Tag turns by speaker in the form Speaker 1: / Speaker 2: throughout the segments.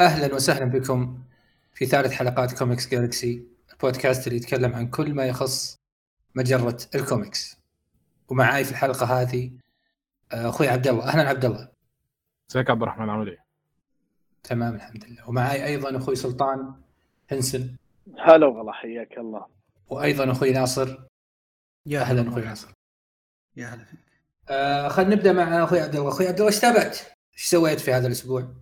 Speaker 1: أهلا وسهلا بكم في ثالث حلقات Comics Galaxy البودكاست اللي يتكلم عن كل ما يخص مجرة الكوميكس. ومعاي في الحلقة هذه آه، أخوي عبد الله أهلا عبد الله
Speaker 2: ازيك عبد الرحمن؟ عامل إيه؟
Speaker 1: تمام الحمد لله. ومعاي أيضا أخوي سلطان هنسن.
Speaker 3: هلا والله حياك الله.
Speaker 1: وأيضا أخوي ناصر.
Speaker 4: يا
Speaker 1: أهلا أخوي ناصر.
Speaker 4: يا هلا فيك.
Speaker 1: آه خلينا نبدأ مع أخوي عبد الله أخوي عبد الله إيش تابعت؟ إيش سويت في هذا الأسبوع؟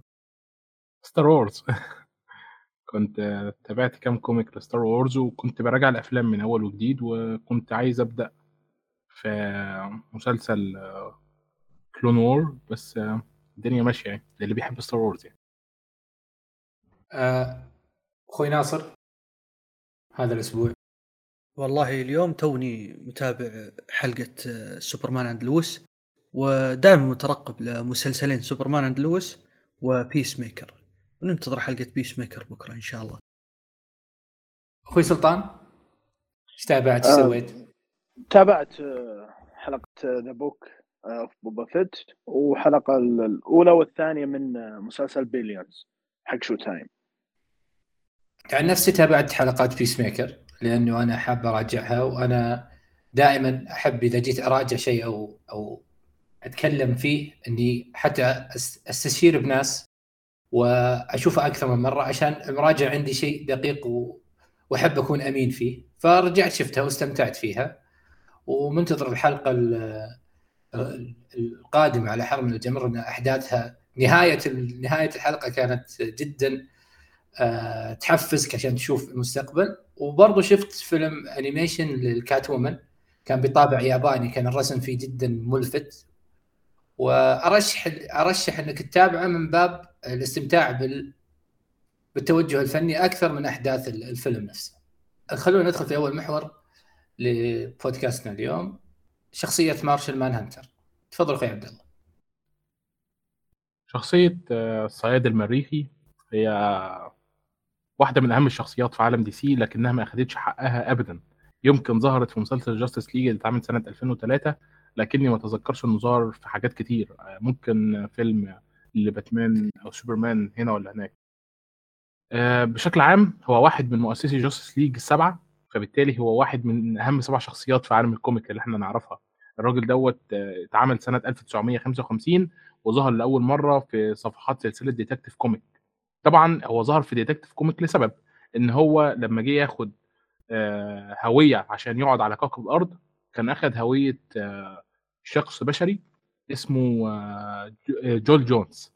Speaker 2: Star Wars كنت تابعت كام comic ل Star Wars وكنت براجع الأفلام من أول وجديد وكنت عايز أبدأ في مسلسل Clone Wars بس الدنيا ماشية يعني للي بيحب Star Wars يعني.
Speaker 1: آه، أخوي ناصر هذا الأسبوع.
Speaker 4: والله اليوم توني متابع حلقة آه، Superman and Lois ودائما مترقب لمسلسلين Superman and Lois و Peacemaker وننتظر حلقة Peacemaker بكرة إن شاء الله
Speaker 1: أخوي سلطان إيش تابعت إيش
Speaker 3: آه.
Speaker 1: سويت؟
Speaker 3: تابعت آه، حلقة The Book of Boba Fett وحلقة الأولى والثانية من آه، مسلسل Billions حق Showtime
Speaker 1: عن نفسي تابعت حلقات Peacemaker لأنه أنا حاب أراجعها وأنا دائما أحب إذا جيت أراجع شيء أو أو أتكلم فيه إني حتى أس- أستشير بناس وأشوفه أكثر من مرة عشان المراجع عندي شيء دقيق. وأحب أكون أمين فيه. فرجعت شفتها واستمتعت فيها. ومنتظر الحلقة ال- ال- القادمة على أحر من الجمر ان أحداثها نهاية نهاية الحلقة كانت جدا آه، تحفزك عشان تشوف المستقبل. وبرضه شفت فيلم animation لل Catwoman كان بطابع ياباني كان الرسم فيه جدا ملفت. وارشح أرشح إنك تتابعه من باب الاستمتاع بال بالتوجه الفني أكثر من أحداث ال- الفيلم نفسه. خلونا ندخل في أول محور لبودكاستنا اليوم شخصية Martian Manhunter. تفضل أخوي عبد الله.
Speaker 2: شخصية آه، الصياد المريخي هي واحدة من أهم الشخصيات في عالم DC لكنها ما اخدتش حقها ابدا يمكن ظهرت في مسلسل Justice League اللي اتعمل سنة 2003 لكني ما أتذكرش إنه ظهر في حاجات كتير. آه، ممكن فيلم لباتمان أو سوبرمان هنا ولا هناك. آه، بشكل عام هو واحد من مؤسسي Justice League السبعه فبالتالي هو واحد من أهم سبع شخصيات في عالم ال comic اللي إحنا نعرفها. الراجل دوت آه، اتعمل سنة 1955 وظهر لأول مرة في صفحات سلسلة Detective Comic طبعا هو ظهر في Detective Comic لسبب إن هو لما جه ياخد هوية عشان يقعد على كوكب الأرض كان أخد هوية آه، شخص بشري اسمه آه، جو- جول جونز.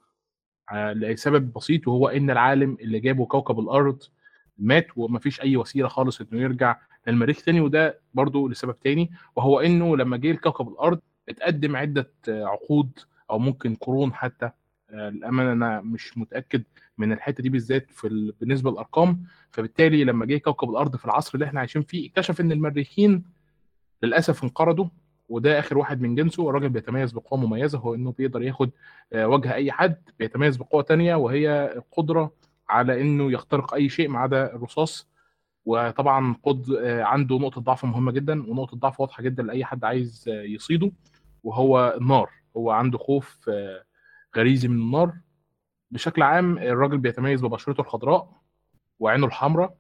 Speaker 2: آه، لسبب بسيط وهو إن العالم اللي جابه كوكب الأرض مات ومفيش أي وسيلة خالص إنه يرجع للمريخ تاني وده برضو لسبب تاني وهو إنه لما جه لكوكب الأرض اتقدم عدة عقود أو ممكن قرون حتى. للأمانة أنا مش متأكد من الحتة دي بالذات في ال... بالنسبة للأرقام. فبالتالي لما جه كوكب الأرض في العصر اللي إحنا عايشين فيه اكتشف إن المريخيين للأسف انقرضوا وده آخر واحد من جنسه. الراجل بيتميز بقوة مميزة هو إنه بيقدر ياخد آه، وجه أي حد بيتميز بقوة تانية وهي القدره على إنه يخترق أي شيء ما عدا الرصاص. وطبعا قد آه، عنده نقطة ضعف مهمة جدا ونقطة ضعف واضحة جدا لأي حد عايز آه، يصيده وهو النار هو عنده خوف غريزي من النار. بشكل عام الراجل بيتميز ببشرته الخضراء وعينه الحمراء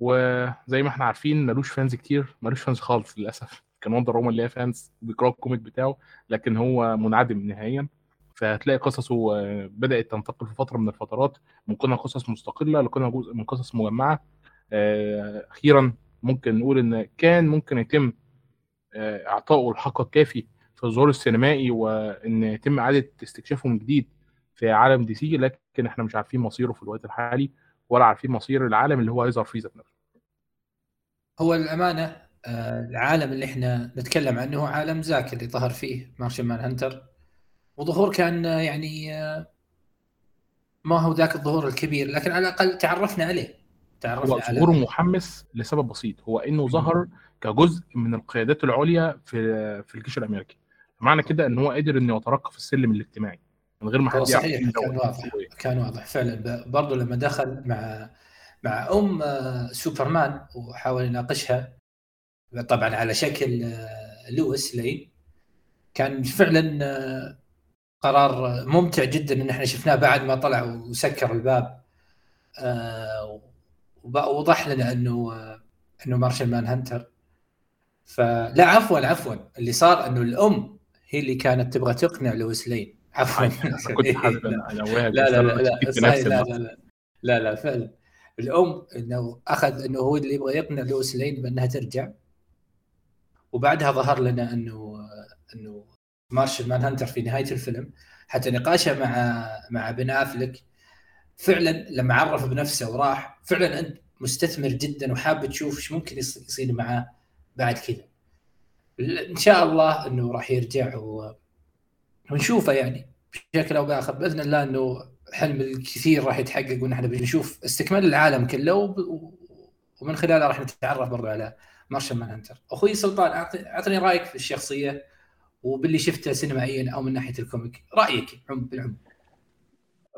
Speaker 2: وزي ما إحنا عارفين ملوش fans كتير ملوش fans خالص للأسف. كان Wonder Woman ليها fans بيقراوا ال comic بتاعه لكن هو منعدم نهائيا. فهتلاقي قصصه آه، بدأت تنتقل في فترة من الفترات من كونها قصص مستقلة لكونها جزء من قصص مجمعة. آه، أخيرا ممكن نقول إن كان ممكن يتم آه، إعطائه الحق الكافي في الظهور السينمائي وإن يتم إعادة استكشافه من جديد في عالم DC لكن إحنا مش عارفين مصيره في الوقت الحالي. ولا عارفين مصير العالم اللي هو هيظهر فيه ذات نفسه.
Speaker 1: هو الامانه آه، العالم اللي إحنا نتكلم عنه هو عالم Zack اللي ظهر فيه Martian Manhunter وظهور كان آه، يعني آه، ما هو ذاك الظهور الكبير لكن على الأقل تعرفنا عليه.
Speaker 2: هو
Speaker 1: تعرفنا على
Speaker 2: ظهوره محمس لسبب بسيط. هو إنه ظهر كجزء من القيادات العليا في في الجيش الأمريكي. معنى كده إن هو قدر إنه يترقى في السلم الاجتماعي. من غير ما حد
Speaker 1: صحيح كان. واضح كان واضح فعلا. ب- برضو لما دخل مع مع أم آه، سوبرمان وحاول يناقشها طبعا على شكل آه، لويس لين كان فعلا آه، قرار ممتع جدا إن إحنا شفناه بعد ما طلع وسكر الباب. ووضح لنا إنه إنه Martian Manhunter فلا عفوا عفوا. اللي صار إنه الأم هي اللي كانت تبغى تقنع لويس لين. عفوا.
Speaker 2: كنت حابب
Speaker 1: لا لا لا لا لا لا لا لا لا فعلا. الأم إنه أخذ إنه هو اللي يبغى يقنع لويس لين بأنها ترجع. وبعدها ظهر لنا إنه إنه Martian Manhunter في نهاية الفيلم. حتى نقاشه مع مع بن أفلك فعلا لما عرف بنفسه وراح فعلا أنت مستثمر جدا وحاب تشوف إيش ممكن يصير معاه بعد كذا. إن شاء الله إنه راح يرجع و... ونشوفه يعني. بشكل أو بآخر بإذن الله إنه حلم الكثير راح يتحقق ونحن بنشوف استكمال العالم كله و... ومن خلاله راح نتعرف برضه على مارشال مان هانتر أخوي سلطان أعطني رأيك في الشخصية وباللي شفته سينمائيا أو من ناحية ال comic. رأيك بالعموم.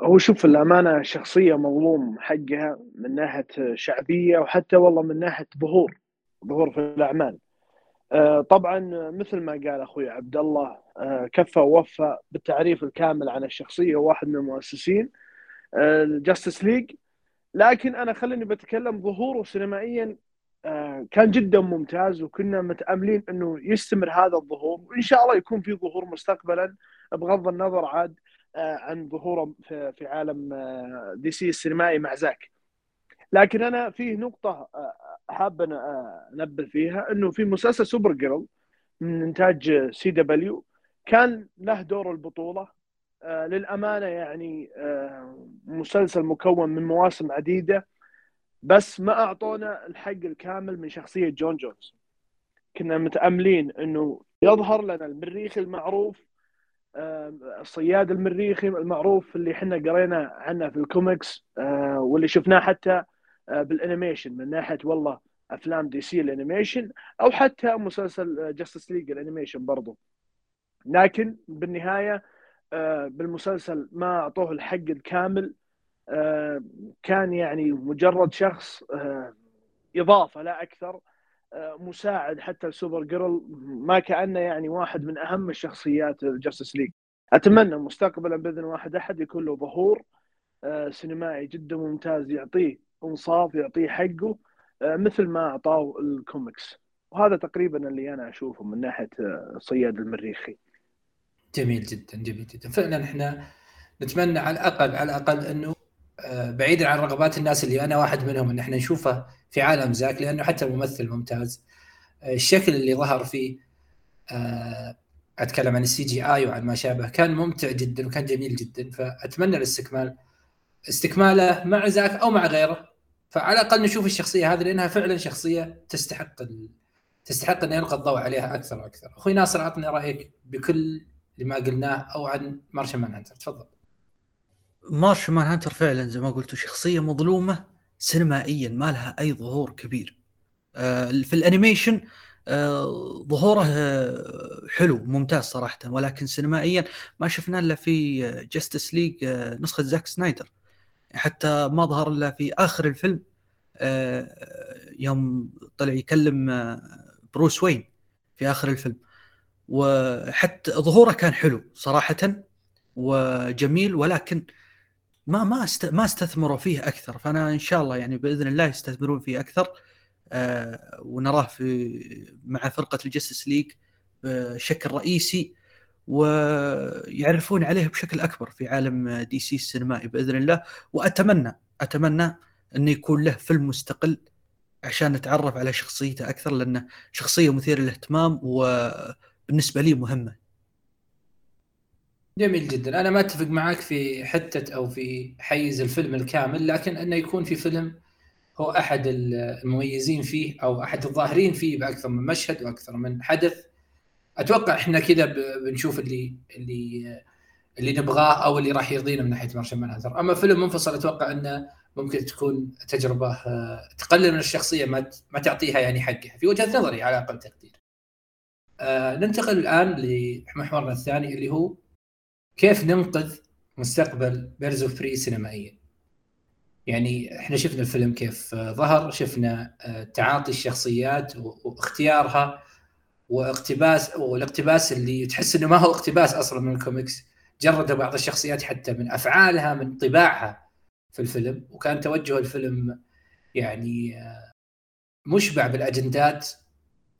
Speaker 3: هو شوف الأمانة شخصية مظلوم حقها من ناحية شعبية وحتى والله من ناحية ظهور ظهور في الأعمال. آه، طبعا مثل ما قال أخوي عبد الله آه، كفى ووفى بالتعريف الكامل عن الشخصية واحد من المؤسسين ال Justice آه، League لكن أنا خليني بتكلم ظهوره سينمائيا كان جدا ممتاز وكنا متأملين إنه يستمر هذا الظهور وإن شاء الله يكون في ظهور مستقبلا بغض النظر عاد عن ظهوره في عالم DC السينمائي مع زاك. لكن أنا فيه نقطة حاب أنبه فيها إنه في مسلسل Supergirl من إنتاج CW كان له دور البطولة. آه للأمانة يعني آه مسلسل مكون من مواسم عديدة بس ما أعطونا الحق الكامل من شخصية جون جونز كنا متأملين إنه يظهر لنا المريخي المعروف آه الصياد المريخي المعروف اللي إحنا قرينا عنه في الكوميكس واللي شفناه حتى بال animation من ناحية والله أفلام DC ال animation أو حتى مسلسل Justice League ال animation برضو. لكن بالنهاية آه، بالمسلسل ما أعطوه الحق الكامل آه، كان يعني مجرد شخص إضافة لا أكثر مساعد حتى ال Supergirl ما كأنه يعني واحد من أهم الشخصيات ال Justice League أتمنى مستقبلا بإذن واحد أحد يكون له ظهور سينمائي جدا ممتاز يعطيه انصاف يعطيه حقه آه، مثل ما أعطاه الكوميكس. وهذا تقريبا اللي أنا أشوفه من ناحية آه، المريخي.
Speaker 1: جميل جدا جميل جدا. فعلا إحنا نتمنى على الأقل على الأقل إنه آه، بعيدا عن رغبات الناس اللي أنا واحد منهم إن إحنا نشوفه في عالم زاك لأنه حتى الممثل ممتاز. الشكل اللي ظهر فيه أتكلم عن السي جي آي وعن ما شابه كان ممتع جدا وكان جميل جدا. فأتمنى الاستكمال استكماله مع زاك أو مع غيره. فعلى الأقل نشوف الشخصية هذه لأنها فعلا شخصية تستحق ال... تستحق إن يلقى الضوء عليها أكثر وأكثر. أخوي ناصر عطني رأيك بكل اللي ما قلناه أو عن Martian Manhunter تفضل.
Speaker 4: Martian Manhunter فعلا زي ما قلتوا شخصية مظلومة سينمائيا ما لها أي ظهور كبير. آه في ال animation آه ظهوره آه حلو ممتاز صراحة ولكن سينمائيا ما شفنا إلا في Justice League نسخة زاك سنايدر. حتى ما ظهر إلا في آخر الفيلم آه، يوم طلع يكلم آه، بروس وين في آخر الفيلم. وحتى ظهوره كان حلو صراحة وجميل ولكن ما ما ما استثمروا فيه أكثر. فأنا إن شاء الله يعني بإذن الله يستثمرون فيه أكثر آه، ونراه في مع فرقة ال Justice League بشكل رئيسي ويعرفون عليه بشكل أكبر في عالم DC السينمائي بإذن الله. وأتمنى أتمنى انه يكون له فيلم مستقل عشان نتعرف على شخصيته أكثر لأنه شخصية مثيرة للاهتمام وبالنسبة لي مهمة.
Speaker 1: جميل جدا. أنا ما أتفق معك في حتة أو في حيز الفيلم الكامل لكن أنه يكون في فيلم هو أحد المميزين فيه أو أحد الظاهرين فيه بأكثر من مشهد وأكثر من حدث. أتوقع إحنا كذا بنشوف اللي اللي اللي نبغاه أو اللي راح يرضينا من ناحية Martian Manhunter أما فيلم منفصل أتوقع إنه ممكن تكون تجربة آه، تقلل من الشخصية ما ما تعطيها يعني حقها في وجهة نظري على أقل تقدير. آه ننتقل الآن لمحورنا الثاني اللي هو كيف ننقذ مستقبل Birds of Prey سينمائيا. يعني إحنا شفنا الفيلم كيف آه، ظهر، شفنا آه، تعاطي الشخصيات واختيارها واقتباس والاقتباس اللي تحس إنه ما هو اقتباس أصلا من الكوميكس. جردوا بعض الشخصيات حتى من أفعالها من طباعها في الفيلم. وكان توجه الفيلم يعني آه، مشبع بالأجندات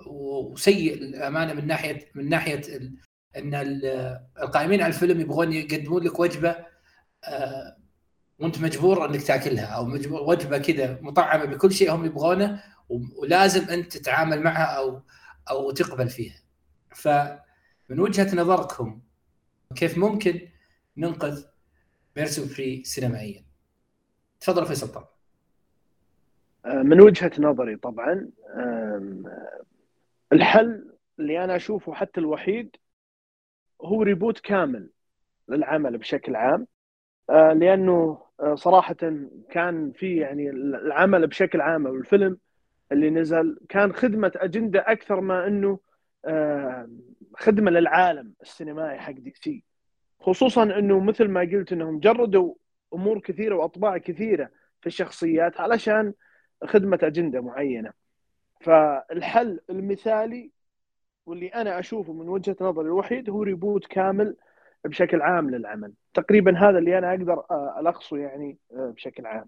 Speaker 1: وسيء للامانه من ناحية من ناحية إن القائمين على الفيلم يبغون يقدمون لك وجبة آه، وأنت مجبور إنك تأكلها أو مجبور وجبة كذا مطعمة بكل شيء هم يبغونه ولازم أنت تتعامل معها أو أو تقبل فيها. فمن وجهة نظركم كيف ممكن ننقذ Birds of Prey سينمائيا؟ تفضل فيصل طبعا.
Speaker 3: آه، من وجهة نظري طبعا الحل اللي أنا أشوفه حتى الوحيد هو reboot كامل للعمل بشكل عام آه، لأنه آه، صراحة كان في يعني العمل بشكل عام أو الفيلم اللي نزل كان خدمة أجندة أكثر ما إنه آه، خدمة للعالم السينمائي حق DC. خصوصا إنه مثل ما قلت إنهم جردوا أمور كثيرة وأطباع كثيرة في الشخصيات علشان خدمة أجندة معينة. فالحل المثالي واللي أنا أشوفه من وجهة نظري الوحيد هو reboot كامل بشكل عام للعمل. تقريبا هذا اللي أنا أقدر ألخصه يعني بشكل عام.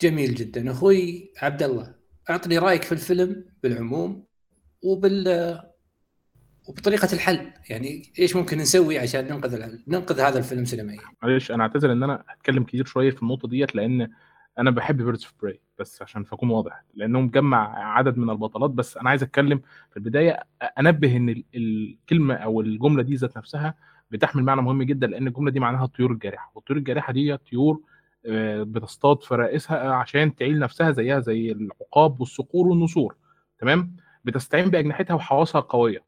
Speaker 1: جميل جدا. أخوي عبد الله. أعطني رأيك في الفيلم بالعموم وبال وبطريقة الحل. يعني إيش ممكن نسوي عشان ننقذ ننقذ هذا الفيلم سينمائيا؟
Speaker 2: معلش أنا أعتذر إن أنا أتكلم كثير شوية في النقطة ديت لأن أنا بحب Birds of Prey بس عشان اكون واضح. لأنه مجمع عدد من البطلات بس أنا عايز أتكلم في البداية أنبه إن الكلمة أو الجملة دي ذات نفسها بتحمل معنى مهم جدا لأن الجملة دي معناها الطيور الجارحة. والطيور الجارحة دي طيور بتصطاد فرائسها عشان تعيل نفسها زيها زي العقاب والصقور والنسور تمام؟ بتستعين بأجنحتها وحواسها القويه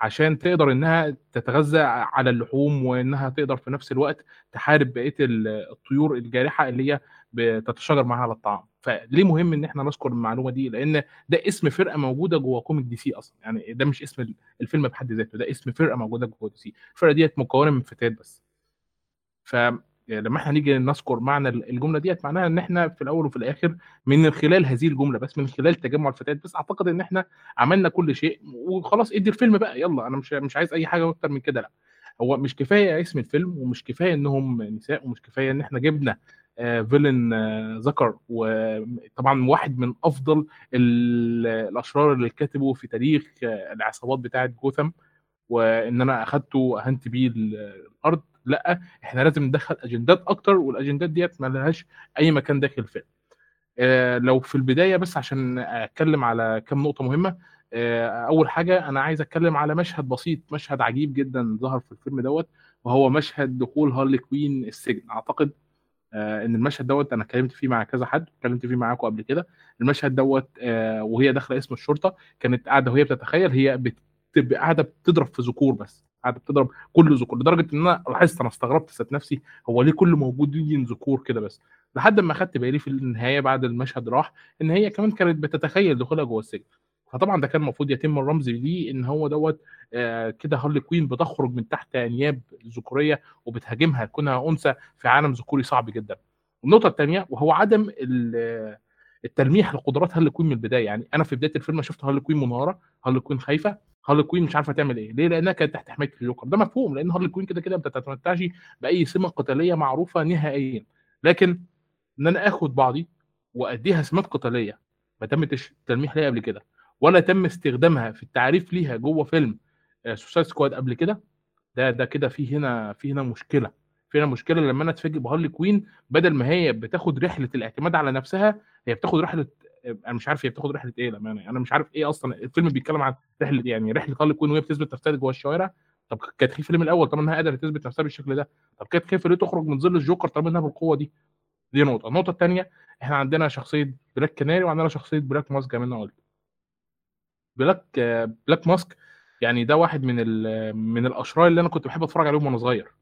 Speaker 2: عشان تقدر إنها تتغذى على اللحوم وإنها تقدر في نفس الوقت تحارب بقية الطيور الجارحة اللي هي بتتشاجر معاها على الطعام. فليه مهم إن إحنا نذكر المعلومة دي؟ لأن ده اسم فرقة موجودة جوه comic DC أصلا يعني ده مش اسم الفيلم بحد ذاته ده اسم فرقة موجودة جوه DC. الفرقة ديت مكونة من فتيات بس. ف لما إحنا نيجي نذكر معنى الجملة ديت معناها إن إحنا في الأول وفي الآخر من خلال هذه الجملة بس من خلال تجمع الفتيات بس أعتقد إن إحنا عملنا كل شيء وخلاص ادي الفيلم بقى يلا أنا مش مش عايز أي حاجة أكتر من كده لأ. هو مش كفاية اسم الفيلم ومش كفاية إنهم نساء ومش كفاية إن إحنا جبنا آه فيلن آه ذكر وطبعا واحد من أفضل الأشرار اللي كتبوا في تاريخ آه العصابات بتاعة جوثم وإن أنا أخدته وأهنت بيه الأرض. لا إحنا لازم ندخل أجندات أكتر والأجندات ديت ما لهاش أي مكان داخل الفيلم آه لو في البداية بس عشان أتكلم على كم نقطة مهمة. آه أول حاجة أنا عايز أتكلم على مشهد بسيط مشهد عجيب جدا ظهر في الفيلم دوت وهو مشهد دخول هارلي كوين السجن. أعتقد آه إن المشهد دوت أنا اتكلمت فيه مع كذا حد اتكلمت فيه معاكم قبل كده. المشهد دوت آه وهي داخلة قسم الشرطة كانت قاعدة وهي بتتخيل هي بتبقى قاعدة بتضرب في ذكور بس. قاعدة بتضرب كل ذكور لدرجة إن أنا لاحظت أنا استغربت ذات نفسي هو ليه كل موجودين ذكور كده بس؟ لحد ما أخدت بالي في النهاية بعد المشهد راح إن هي كمان كانت بتتخيل دخولها جوه السجن. فطبعا ده كان المفروض يتم الرمز ليه إن هو دوت آه كده هارلي كوين بتخرج من تحت أنياب ذكورية وبتهاجمها كونها أنثى في عالم ذكوري صعب جدا. النقطة الثانية وهو عدم التلميح لقدرات هارلي كوين من البداية. يعني أنا في بداية الفيلم شفت هارلي كوين منهاره هارلي كوين خايفة هارلي كوين مش عارفة تعمل إيه. ليه؟ لأنها كانت تحت حماية الجوكر. ده مفهوم لأن هارلي كوين كده كده ما بتتمتعش بأي سمة قتالية معروفة نهائيا. لكن إن أنا آخد بعضي وأديها سمات قتالية ما تمتش تلميح ليها قبل كده ولا تم استخدامها في التعريف ليها جوه فيلم Suicide Squad قبل كده ده ده كده في هنا في هنا مشكلة. في هنا مشكلة لما أنا أتفاجئ بهارلي كوين بدل ما هي بتاخد رحلة الاعتماد على نفسها هي بتاخد رحلة أنا مش عارف هي بتاخد رحلة إيه للأمانة أنا مش عارف إيه أصلا الفيلم بيتكلم عن رحلة يعني رحلة هارلي كوين وهي بتثبت نفسها جوه الشوارع؟ طب كانت خايفه من الأول طالما إنها قادرة تثبت نفسها بالشكل ده طب كانت خايفه ليه تخرج من ظل الجوكر طالما إنها بالقوة دي؟ دي نقطة. النقطة الثانية إحنا عندنا شخصية بلاك كناري وعندنا شخصية بلاك ماسك زي ما قلت. بلاك بلاك ماسك يعني ده واحد من من الأشرار اللي أنا كنت بحب أتفرج عليهم وأنا صغير.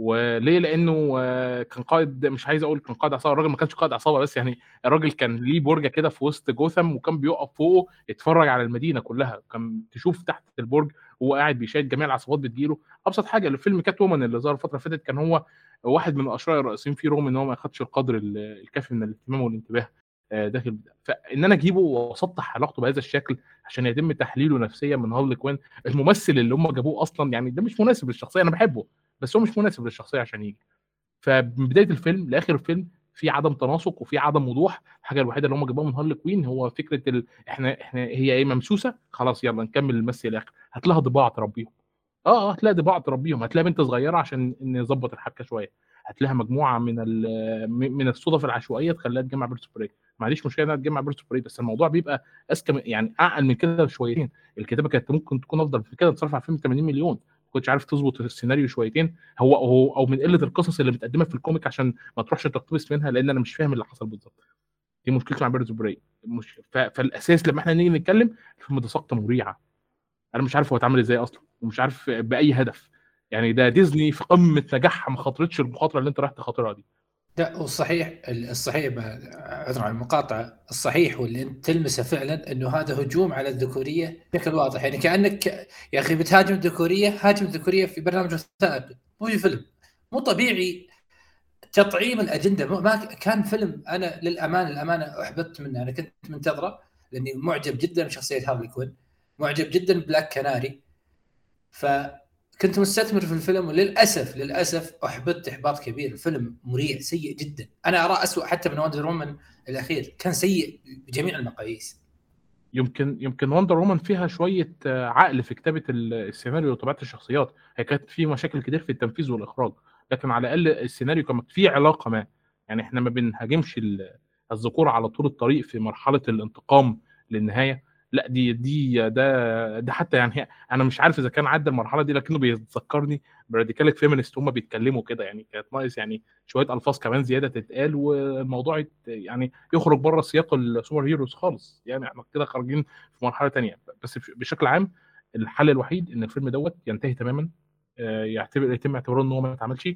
Speaker 2: وليه؟ لأنه كان قائد مش عايز أقول كان قائد عصابة الراجل ما كانش قائد عصابة بس يعني الراجل كان ليه برجة كده في وسط جوثم وكان بيقف فوقه يتفرج على المدينة كلها. كان تشوف تحت البرج وهو قاعد بيشاهد جميع العصابات بتجيله. أبسط حاجة الفيلم Catwoman اللي ظهر الفترة اللي فاتت كان هو واحد من الاشرار الرئيسيين فيه رغم إن هو ما أخدش القدر الكافي من الاهتمام والانتباه داخل فإن أنا أجيبه وأسطح علاقته بهذا الشكل عشان يتم تحليله نفسيا من هارلي كوين الممثل اللي هم جابوه أصلا يعني ده مش مناسب للشخصية أنا بحبه. بس هو مش مناسب للشخصية عشان يجي. فمن بداية الفيلم لآخر الفيلم في عدم تناسق وفي عدم وضوح. الحاجة الوحيدة اللي هم جابوها من هارلي كوين هو فكرة ال... إحنا إحنا هي إيه ممسوسه خلاص يلا نكمل المس الآخر. هات لها ضباع تربيهم. آه آه هتلاقي ضباع تربيهم. هتلاقي بنت صغيرة عشان نظبط الحبكة شوية. هتلاقيها مجموعة من من الصدف العشوائية تخليها تجمع Birds of Prey ما عنديش مشكلة إنها تجمع Birds of Prey بس الموضوع بيبقى أذكى يعني اعقل من كده بشويتين. الكتابة كانت ممكن تكون أفضل في كده تصرف على الفيلم 80 مليون. كنتش عارف تظبط السيناريو شويتين. هو هو أو من قلة القصص اللي متقدمة في ال comic عشان ما تروحش تقتبس منها لأن أنا مش فاهم اللي حصل بالظبط. دي مشكلتي مع Birds of Prey مش فالأساس لما إحنا نيجي نتكلم الفيلم ده سقطة مريعة. أنا مش عارف هو اتعمل إزاي أصلا ومش عارف بأي هدف. يعني ده ديزني في قمة نجاحها ما خاطرتش المخاطرة اللي أنت رايح تخاطرها دي.
Speaker 1: لا والصحيح الصحيح عذرا عن المقاطعة الصحيح واللي انت تلمسه فعلا إنه هذا هجوم على الذكورية بشكل واضح. يعني كأنك يا أخي بتهاجم الذكورية هاجم الذكورية في برنامج وثائقي مو في فيلم. مو طبيعي تطعيم الأجندة. ما كان فيلم أنا للامانه للامانه احبطت منه. أنا كنت منتظره لأني معجب جدا بشخصية هارلي كوين معجب جدا بلاك كناري. ف كنت مستثمر في الفيلم وللأسف للأسف أحبطت إحباط كبير. الفيلم مريع سيء جدا. أنا اراه اسوء حتى من Wonder Woman الأخير. كان سيء بجميع المقاييس.
Speaker 2: يمكن يمكن Wonder Woman فيها شوية آه، عقل في كتابة السيناريو وطبيعة الشخصيات. هي كانت في مشاكل كتير في التنفيذ والإخراج. لكن على الأقل السيناريو كان فيه علاقة ما. يعني إحنا ما بنهاجمش الذكور على طول الطريق في مرحلة الانتقام للنهاية. لا دي دي ده ده حتى يعني أنا مش عارف إذا كان عدى المرحلة دي لكنه بيتذكرني ب radical feminist هم بيتكلموا كده يعني كانت ناقص يعني شوية ألفاظ كمان زيادة تتقال والموضوع يعني يخرج بره سياق ال superheroes خالص. يعني إحنا كده خارجين في مرحلة تانية. بس بشكل عام الحل الوحيد إن الفيلم دوت ينتهي تماما. آه، يعتبر يتم اعتباره إن هو ما اتعملش.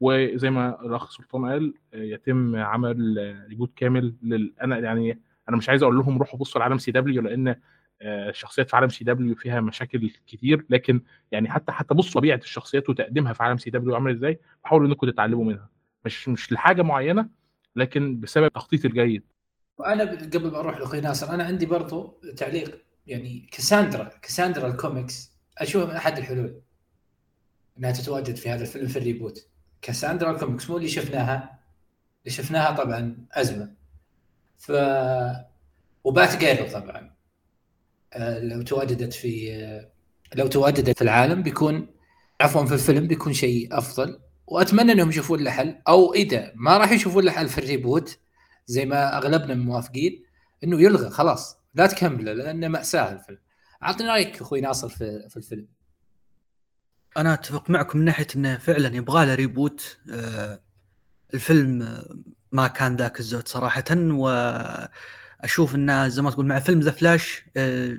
Speaker 2: وزي ما الأخ سلطان قال آه، يتم عمل reboot كامل لل أنا يعني أنا مش عايز أقول لهم روحوا بصوا لعالم CW لأن الشخصيات آه، في عالم CW فيها مشاكل كتير. لكن يعني حتى حتى بصوا طبيعة الشخصيات وتقديمها في عالم CW عامل إزاي حاولوا إنكم تتعلموا منها. مش مش لحاجة معينة لكن بسبب التخطيط الجيد.
Speaker 1: وأنا قبل ما أروح لأخوي ناصر أنا عندي برضو تعليق يعني كاساندرا كاساندرا الكوميكس أشوفها من أحد الحلول إنها تتواجد في هذا الفيلم في ال reboot. كاساندرا الكوميكس مو اللي شفناها. اللي شفناها طبعا أزمة. ف وبات جيرل طبعا. آه، لو تواجدت في آه، لو تواجدت في العالم بيكون عفوا في الفيلم بيكون شيء أفضل. وأتمنى إنهم يشوفون له حل أو إذا ما راح يشوفون له حل في ال reboot زي ما أغلبنا موافقين إنه يلغى خلاص لا تكمله لأنه مأساة الفيلم. اعطني رأيك أخوي ناصر في في الفيلم.
Speaker 4: أنا أتفق معكم من ناحية إنه فعلا يبغى له reboot. آه الفيلم ما كان ذاك الزود صراحة واشوف انه زي ما تقول مع فيلم The Flash آه،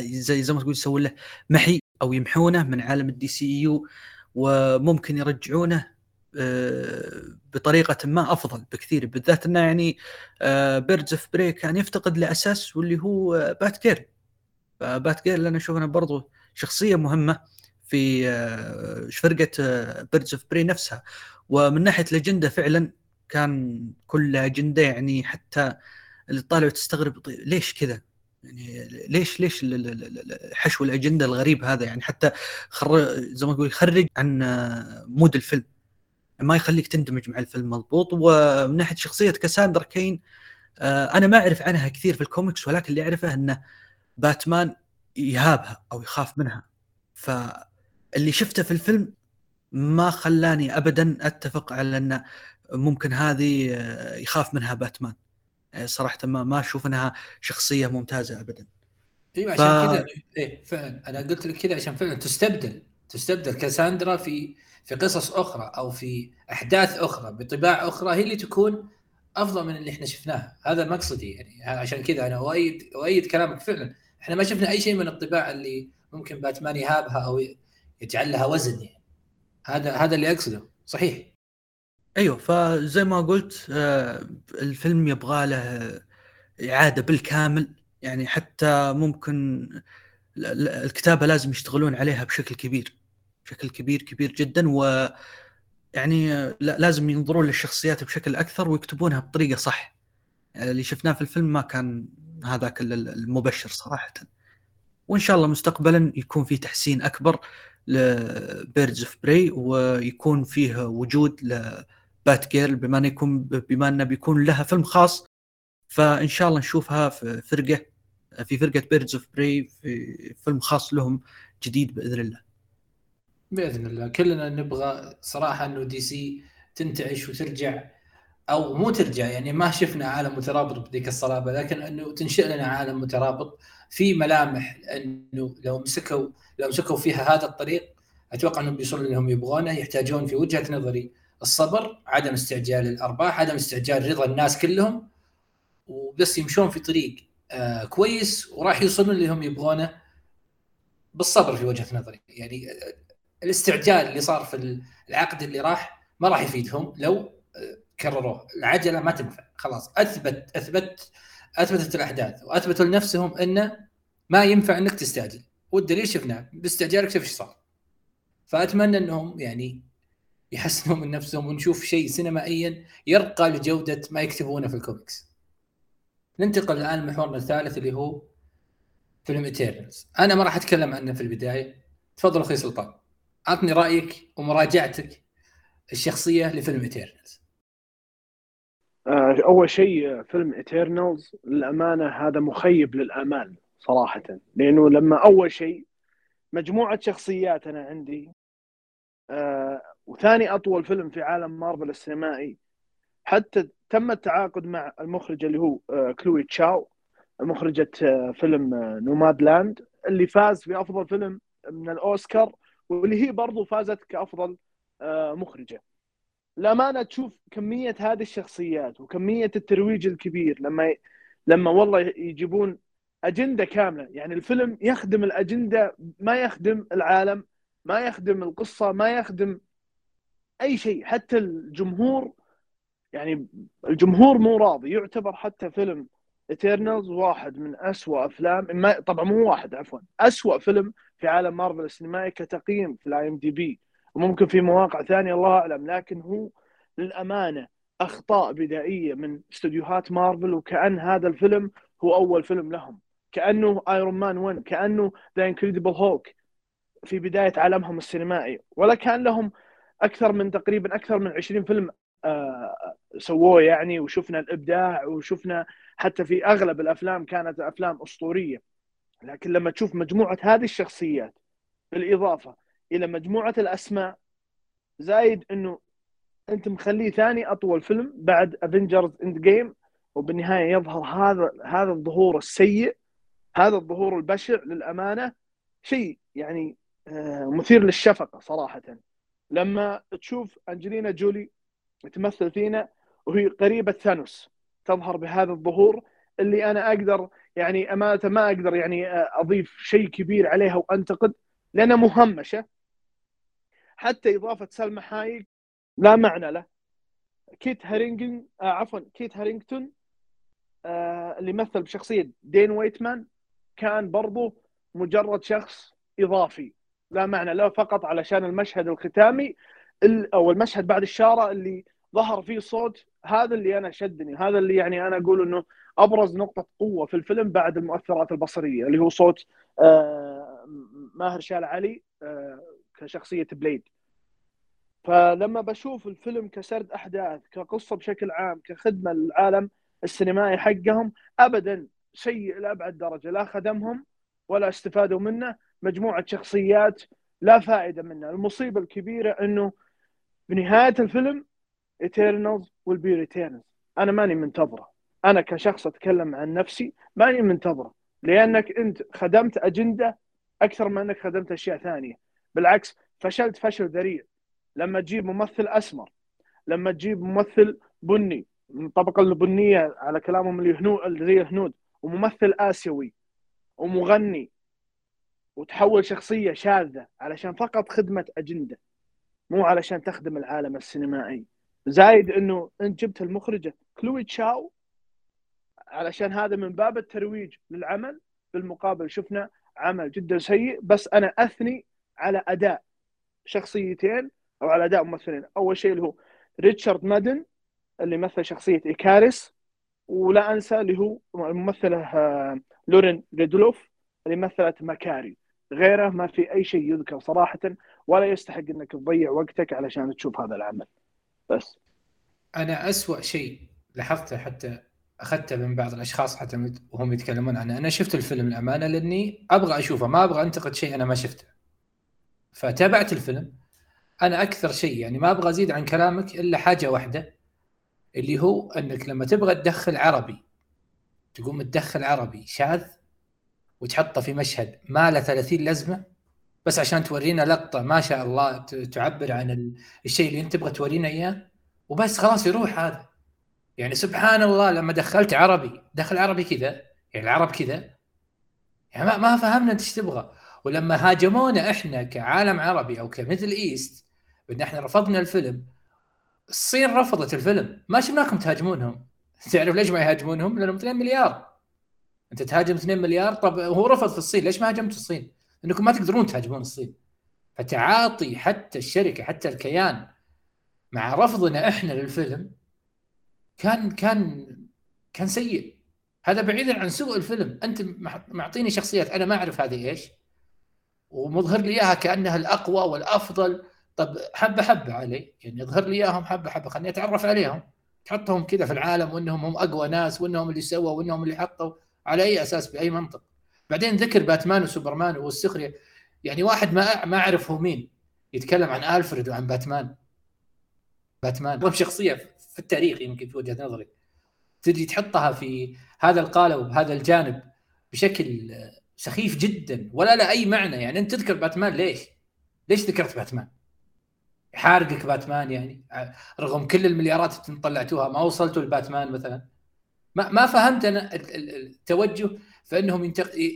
Speaker 4: زي زي ما تقول يسوون له محي أو يمحونه من عالم ال DCU وممكن يرجعونه آه، بطريقة ما أفضل بكثير. بالذات إنه يعني Birds of Prey كان يفتقد لاساس واللي هو بات جيرل بات جيرل أنا أشوف انه برضو شخصية مهمة في آه، فرقة Birds of Prey نفسها. ومن ناحية الاجنده فعلا كان كل أجندة يعني حتى اللي طالع تستغرب طيب ليش كذا؟ يعني ليش ليش حشو الأجندة الغريب هذا؟ يعني حتى خر زي ما تقول يخرج عن mood الفيلم. ما يخليك تندمج مع الفيلم مضبوط. ومن ناحية شخصية كاساندرا كين آه، أنا ما أعرف عنها كثير في الكوميكس ولكن اللي أعرفه انه باتمان يهابها أو يخاف منها. فاللي شفته في الفيلم ما خلاني ابدا أتفق على إن ممكن هذه آه، يخاف منها باتمان. يعني صراحة ما ما أشوف إنها شخصية ممتازة ابدا.
Speaker 1: أيوه عشان ف... كذا إيه فعلا. أنا قلت لك كذا عشان فعلا تستبدل تستبدل كاساندرا في في قصص أخرى أو في أحداث أخرى بطباع أخرى هي اللي تكون أفضل من اللي إحنا شفناها. هذا مقصدي يعني. عشان كذا أنا أؤيد أؤيد كلامك فعلا. إحنا ما شفنا أي شيء من الطباع اللي ممكن باتمان يهابها أو يجعل لها وزن يعني. هذا هذا اللي أقصده. صحيح.
Speaker 4: أيوه فزي ما قلت آه، الفيلم يبغى له إعادة بالكامل يعني حتى ممكن الكتابة لازم يشتغلون عليها بشكل كبير بشكل كبير كبير جدا و يعني لازم ينظرون للشخصيات بشكل أكثر ويكتبونها بطريقة صح. يعني اللي شفناه في الفيلم ما كان هذاك المبشر صراحة. وإن شاء الله مستقبلا يكون في تحسين أكبر لبيردز اوف براي ويكون فيه وجود ل Batgirl بما انه يكون بما انه بيكون لها فيلم خاص فإن شاء الله نشوفها في فرقة في فرقة Birds of Prey في فيلم خاص لهم جديد بإذن الله.
Speaker 1: بإذن الله كلنا نبغى صراحة إنه DC تنتعش وترجع أو مو ترجع يعني ما شفنا عالم مترابط بذيك الصلابة لكن إنه تنشئ لنا عالم مترابط في ملامح إنه لو مسكوا لو مسكوا فيها هذا الطريق أتوقع إنهم بيوصلوا اللي هم يبغونه يحتاجون في وجهة نظري الصبر عدم استعجال الأرباح عدم استعجال رضا الناس كلهم وبس يمشون في طريق آه كويس وراح يوصلون اللي هم يبغونه بالصبر في وجهة نظري. يعني الاستعجال اللي صار في العقد اللي راح ما راح يفيدهم لو آه، كرروه. العجلة ما تنفع. خلاص أثبت أثبت أثبتت الأحداث وأثبتوا لنفسهم أنه ما ينفع إنك تستعجل. والدليل شفناه باستعجالك شوف إيش صار. فأتمنى إنهم يعني يحسنوا من نفسهم ونشوف شيء سينمائيا يرقى لجودة ما يكتبونه في الكوميكس. ننتقل الآن لمحورنا الثالث اللي هو فيلم Eternals أنا ما راح أتكلم عنه في البداية. تفضل أخوي سلطان. أعطني رأيك ومراجعتك الشخصية لفيلم Eternals
Speaker 3: آه، أول شيء فيلم Eternals للأمانة هذا مخيب للآمال صراحة. لأنه لما أول شيء مجموعة شخصيات أنا عندي آه وثاني أطول فيلم في عالم مارفل السينمائي حتى تم التعاقد مع المخرج اللي هو آه كلوي تشاو مخرجة آه فيلم آه Nomadland اللي فاز في افضل فيلم من الأوسكار واللي هي برضو فازت كأفضل مخرجة. الامانه تشوف كمية هذه الشخصيات وكمية الترويج الكبير لما لما والله يجيبون أجندة كاملة. يعني الفيلم يخدم الأجندة ما يخدم العالم ما يخدم القصة ما يخدم أي شيء حتى الجمهور يعني الجمهور مو راضي. يعتبر حتى فيلم Eternals واحد من أسوأ أفلام طبعا مو واحد عفوا أسوأ فيلم في عالم مارفل السينمائي كتقييم في ال IMDb وممكن في مواقع ثانية الله أعلم لكن هو للأمانة أخطاء بدائية من استديوهات مارفل وكأن هذا الفيلم هو أول فيلم لهم. كأنه Iron Man 1 كأنه The Incredible Hulk في بداية عالمهم السينمائي. ولا كأن لهم أكثر من تقريبا أكثر من 20 فيلم آه سووه يعني وشفنا الإبداع وشفنا حتى في أغلب الأفلام كانت أفلام أسطورية. لكن لما تشوف مجموعة هذه الشخصيات بالإضافة إلى مجموعة الأسماء زايد إنه أنت مخليه ثاني أطول فيلم بعد Avengers Endgame وبالنهاية يظهر هذا هذا الظهور السيء هذا الظهور البشع للأمانة شيء يعني آه، مثير للشفقة صراحة. لما تشوف أنجلينا جولي تمثل فينا وهي قريبة ثانوس تظهر بهذا الظهور اللي أنا أقدر يعني أمانة ما أقدر يعني آه، أضيف شيء كبير عليها وأنتقد لأنها مهمشة. حتى إضافة سلمى حايك لا معنى له. كيت هارينجن آه عفوا كيت هارينجتون آه اللي مثل بشخصية دين ويتمان كان برضو مجرد شخص إضافي. لا معنى له فقط علشان المشهد الختامي أو المشهد بعد الشارة اللي ظهر فيه صوت هذا اللي أنا شدني هذا اللي يعني أنا أقول إنه أبرز نقطة قوة في الفيلم بعد المؤثرات البصرية اللي هو صوت آه ماهرشالا علي آه كشخصية Blade. فلما بشوف الفيلم كسرد أحداث كقصة بشكل عام كخدمة للعالم السينمائي حقهم ابدا شيء لأبعد درجة لا خدمهم ولا استفادوا منه. مجموعة شخصيات لا فائدة منها. المصيبة الكبيرة إنه بنهاية الفيلم Eternals will be returns أنا ماني منتظره. أنا كشخص أتكلم عن نفسي ماني منتظره. لأنك أنت خدمت أجندة أكثر من أنك خدمت أشياء ثانية. بالعكس فشلت فشل ذريع. لما تجيب ممثل أسمر لما تجيب ممثل بني من الطبقه البنية على كلامهم اللي هنود زي الهنود وممثل آسيوي ومغني وتحول شخصية شاذة علشان فقط خدمة أجندة مو علشان تخدم العالم السينمائي. زايد إنه انت جبت المخرجة كلوي تشاو علشان هذا من باب الترويج للعمل بالمقابل. شفنا عمل جدا سيء بس أنا أثني على أداء شخصيتين أو على أداء ممثلين. أول شيء اللي هو ريتشارد مادن اللي مثل شخصية إيكاريس ولا أنسى اللي هو الممثله آه، لورين ريدلوف اللي مثلت ماكاري. غيره ما في أي شيء يذكر صراحة ولا يستحق إنك تضيع وقتك علشان تشوف هذا العمل. بس.
Speaker 1: أنا أسوأ شيء لاحظته حتى أخذته من بعض الأشخاص حتى وهم يتكلمون عنه. أنا شفت الفيلم الامانه لأني أبغى أشوفه ما أبغى أنتقد شيء أنا ما شفته. فتابعت الفيلم. أنا أكثر شيء يعني ما أبغى أزيد عن كلامك إلا حاجة واحدة اللي هو أنك لما تبغى تدخل عربي تقوم تدخل عربي شاذ وتحطه في مشهد ما له 30 لازمة بس عشان تورينا لقطة ما شاء الله تعبر عن الشيء اللي انت تبغى تورينا إياه وبس خلاص يروح هذا. يعني سبحان الله لما دخلت عربي دخل عربي كذا يعني العرب كذا يعني ما, ما فهمنا إنت إيش تبغى. ولما هاجمونا إحنا كعالم عربي أو كمثل إيست بان إحنا رفضنا الفيلم الصين رفضت الفيلم. ما شفناكم تهاجمونهم. تعرف ليش ما يهاجمونهم؟ لأنهم 2 مليار. انت تهاجم 2 مليار؟ طب هو رفض في الصين ليش ما هاجمت الصين؟ انكم ما تقدرون تهاجمون الصين. فتعاطي حتى الشركة حتى الكيان مع رفضنا إحنا للفيلم كان كان كان سيء. هذا بعيدا عن سوء الفيلم. انت معطيني شخصيات أنا ما اعرف هذه إيش. ومظهر لي إياها كأنها الأقوى والأفضل. طب حبة حبة علي. يعني اظهر لي إياهم حبة حبة. خليني أتعرف عليهم. تحطهم كذا في العالم وإنهم هم أقوى ناس وإنهم اللي سووا وإنهم اللي حطوا. على أي أساس بأي منطق. بعدين ذكر باتمان وسوبرمان والسخرية. يعني واحد ما ما أعرف هو مين. يتكلم عن ألفريد وعن باتمان. باتمان. شخصيه في التاريخ يمكن في وجهة نظري. تجي تحطها في هذا القالب بهذا الجانب بشكل سخيف جدا ولا له أي معنى. يعني أنت تذكر باتمان ليش؟ ليش ذكرت باتمان؟ حارقك باتمان يعني؟ رغم كل المليارات اللي طلعتوها ما وصلتوا لباتمان مثلا؟ ما ما فهمت أنا التوجه فإنهم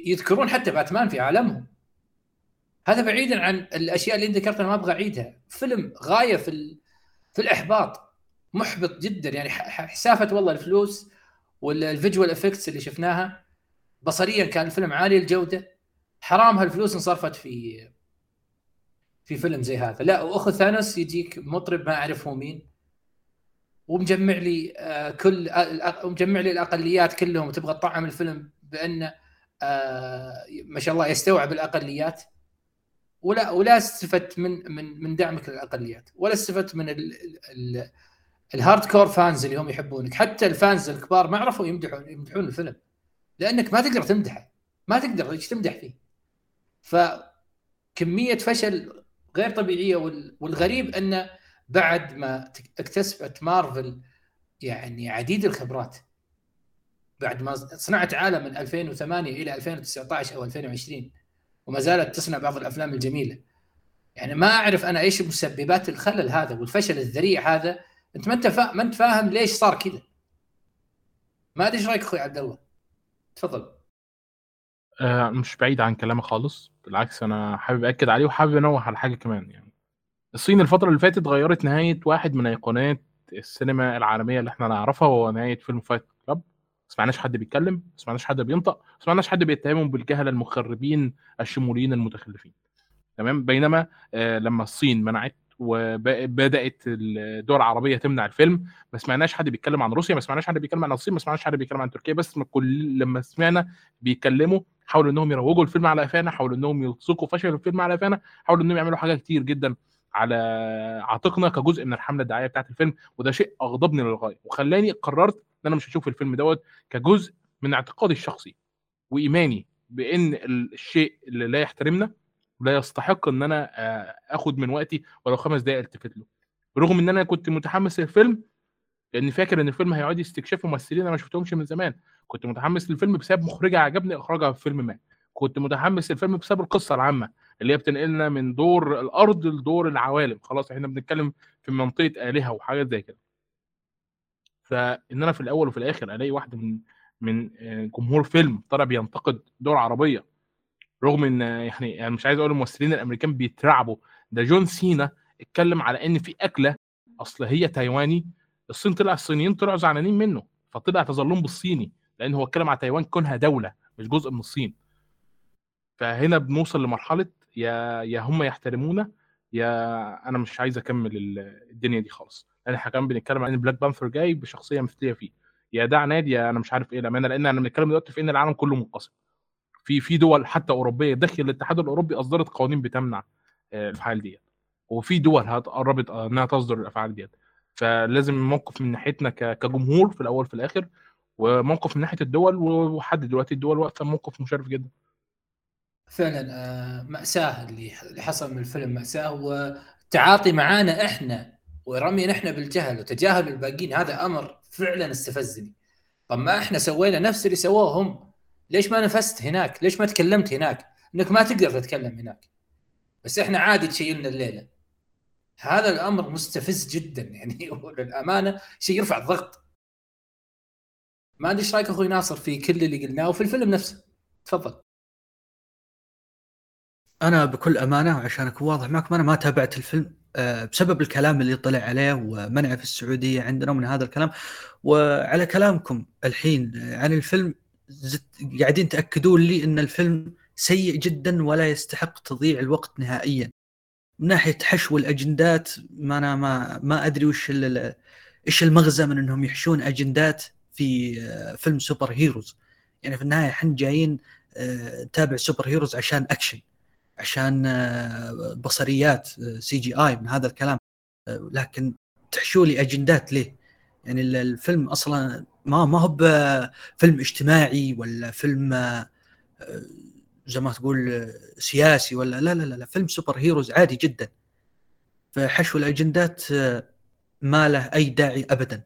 Speaker 1: يذكرون حتى باتمان في عالمهم. هذا بعيدا عن الأشياء اللي أنت ذكرتها ما أبغى أعيدها. فيلم غاية في في الإحباط محبط جدا. يعني حسافة والله الفلوس وال visual effects اللي شفناها. بصريا كان الفيلم عالي الجودة. حرام هالفلوس انصرفت في في فيلم زي هذا. لا وأخو ثانوس يجيك مطرب ما اعرف هو مين. ومجمع لي آه كل آه ومجمع لي الأقليات كلهم. وتبغى تطعم الفيلم بأنه آه ما شاء الله يستوعب الأقليات. ولا ولا استفدت من من من دعمك للأقليات. ولا استفدت من ال ال ال hardcore fans اللي هم يحبونك. حتى ال fans الكبار ما عرفوا يمدحون يمدحون الفيلم. لأنك ما تقدر تمدحه. ما تقدر إيش تمدح فيه. فكمية فشل غير طبيعية والغريب أنه بعد ما اكتسبت مارفل يعني عديد الخبرات بعد ما صنعت عالم من 2008 إلى 2019 أو 2020 وما زالت تصنع بعض الأفلام الجميلة. يعني ما أعرف أنا إيش مسببات الخلل هذا والفشل الذريع هذا. أنت ما أنت فا... ما أنت فاهم ليش صار كذا. ما أدري إيش رأيك أخوي عبد الله؟ تفضل.
Speaker 2: آه مش بعيد عن كلامك خالص. بالعكس أنا حابب اكد عليه وحابب أنوه على حاجة كمان يعني. الصين الفترة اللي فاتت غيرت نهاية واحد من أيقونات السينما العالمية اللي إحنا نعرفها وهو نهاية فيلم فايت كلاب ما سمعناش حد بيتكلم ما سمعناش حد بينطق ما سمعناش حد بيتهمهم بالجهله المخربين الشموليين المتخلفين. تمام؟ بينما آه لما الصين منعت وبدأت الدول العربية تمنع الفيلم ما سمعناش حد بيتكلم عن روسيا ما سمعناش حد بيتكلم عن الصين ما سمعناش حد بيتكلم عن تركيا. بس كل لما سمعنا بيتكلموا حاولوا إنهم يروجوا الفيلم على قفانا حاولوا إنهم يلصقوا فشل الفيلم على قفانا حاولوا إنهم يعملوا حاجات كتير جدا على عاتقنا كجزء من الحملة الدعائية بتاعت الفيلم وده شيء أغضبني للغاية. وخلاني قررت إن أنا مش هشوف الفيلم دوت كجزء من اعتقادي الشخصي وإيماني بإن الشيء اللي لا يحترمنا لا يستحق إن أنا آخد من وقتي ولو خمس دقائق التفت له. رغم إن أنا كنت متحمس للفيلم لأني فاكر إن الفيلم هيقعد يستكشف ممثلين أنا ما شفتهمش من زمان. كنت متحمس للفيلم بسبب مخرجة عجبني إخراجها في فيلم ما. كنت متحمس للفيلم بسبب القصة العامة. اللي هي بتنقلنا من دور الأرض لدور العوالم. خلاص إحنا بنتكلم في منطقة آلهة وحاجات زي كده. فإن أنا في الأول وفي الآخر ألاقي واحد من من جمهور فيلم طالع بينتقد دول عربية رغم إن يعني يعني مش عايز أقول الممثلين الأمريكان بيترعبوا. ده جون سينا اتكلم على إن في أكلة أصل هي تايواني الصين طلع الصينيين طلعوا زعلانين منه فطلع تظلم بالصيني لأن هو اتكلم على تايوان كونها دولة مش جزء من الصين. فهنا بنوصل لمرحلة يا يا هم يحترمونا يا أنا مش عايز أكمل الدنيا دي خالص. لأن إحنا كمان بنتكلم عن إن بلاك بانثر جاي بشخصية مثليه فيه. يا ده عناد يا أنا مش عارف إيه. الامانه لأن أنا بنتكلم دلوقتي في إن العالم كله منقسم. في في دول حتى أوروبية داخل الاتحاد الأوروبي أصدرت قوانين بتمنع آه، الأفعال ديت. وفي دول قربت إنها تصدر الأفعال ديت. فلازم موقف من ناحيتنا كجمهور في الأول في الآخر وموقف من ناحية الدول ولحد دلوقتي الدول واقفة موقف مشرف جدا.
Speaker 1: فعلا آه، مأساة اللي حصل من الفيلم مأساة والتعاطي معانا إحنا ورمينا إحنا بالجهل وتجاهل الباقيين. هذا أمر فعلا استفزني. طب ما إحنا سوينا نفس اللي سووه هم ليش ما نفست هناك؟ ليش ما تكلمت هناك؟ إنك ما تقدر تتكلم هناك. بس إحنا عادي تشيلنا الليلة. هذا الأمر مستفز جدا. يعني للأمانة شيء يرفع الضغط. ما أدري إيش رأيك أخوي ناصر في كل اللي قلناه وفي الفيلم نفسه. تفضل.
Speaker 4: أنا بكل أمانة عشان أكون واضح معكم أنا ما تابعت الفيلم آه، بسبب الكلام اللي طلع عليه ومنعه في السعودية عندنا من هذا الكلام. وعلى كلامكم الحين عن الفيلم قاعدين تأكدون لي إن الفيلم سيء جدا ولا يستحق تضييع الوقت نهائيا. من ناحية حشو الأجندات ما أنا ما ما أدري وش إيش المغزى من إنهم يحشون أجندات في آه، فيلم super heroes يعني في النهاية إحنا جايين آه، نتابع super heroes عشان أكشن. عشان آه، بصريات CGI من هذا الكلام. لكن تحشوا لي أجندات ليه؟ يعني الفيلم أصلا ما ما هو فيلم اجتماعي ولا فيلم زي ما تقول سياسي ولا لا لا لا, لا فيلم سوبر هيروز عادي جدا. فحشو الأجندات ما له أي داعي ابدا.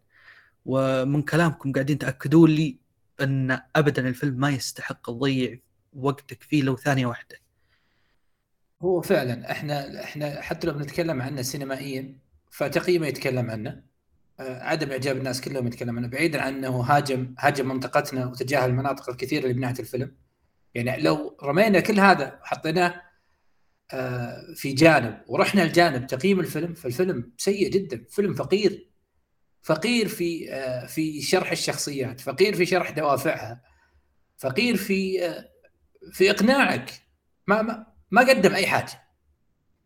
Speaker 4: ومن كلامكم قاعدين تاكدون لي إن ابدا الفيلم ما يستحق تضيع وقتك فيه لو ثانية واحدة.
Speaker 1: هو فعلا إحنا إحنا حتى لو بنتكلم عنه سينمائيا فتقييمه يتكلم عنه. آه، عدم إعجاب الناس كلهم يتكلم عنه بعيدا عن انه هاجم هاجم منطقتنا وتجاهل المناطق الكثيرة اللي ناحيه الفيلم. يعني لو رمينا كل هذا وحطيناه آه، في جانب ورحنا لجانب تقييم الفيلم فالفيلم سيء جدا. فيلم فقير. فقير في آه، في شرح الشخصيات فقير في شرح دوافعها فقير في في إقناعك. ما ما ما قدم أي حاجة.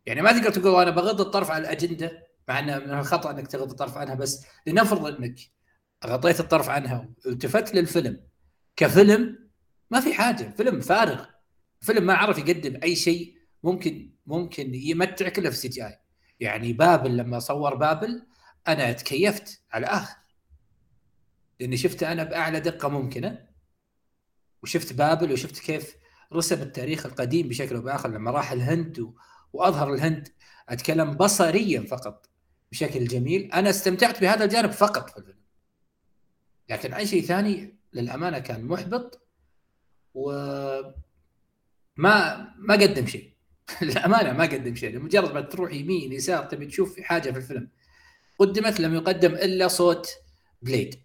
Speaker 1: يعني ما تقدر تقول أنا بغض الطرف عن الأجندة مع انه من الخطأ إنك تغض الطرف عنها بس لنفرض إنك غطيت الطرف عنها والتفت للفيلم. كفيلم ما في حاجة فيلم فارغ. فيلم ما عرف يقدم أي شيء ممكن ممكن يمتعك إلا في ال CGI. يعني بابل لما صور بابل أنا تكيفت على الآخر. لأني شفته أنا بأعلى دقة ممكنة وشفت بابل وشفت كيف رسم التاريخ القديم بشكل أو بآخر لما راح الهند و... وأظهر الهند أتكلم بصريا فقط بشكل جميل. أنا استمتعت بهذا الجانب فقط في الفيلم. لكن أي شيء ثاني للأمانة كان محبط و ما ما قدم شيء. للأمانة ما قدم شيء. لمجرد ما تروح يمين يسار تبي تشوف حاجة في الفيلم. قدمت لم يقدم إلا صوت بليد.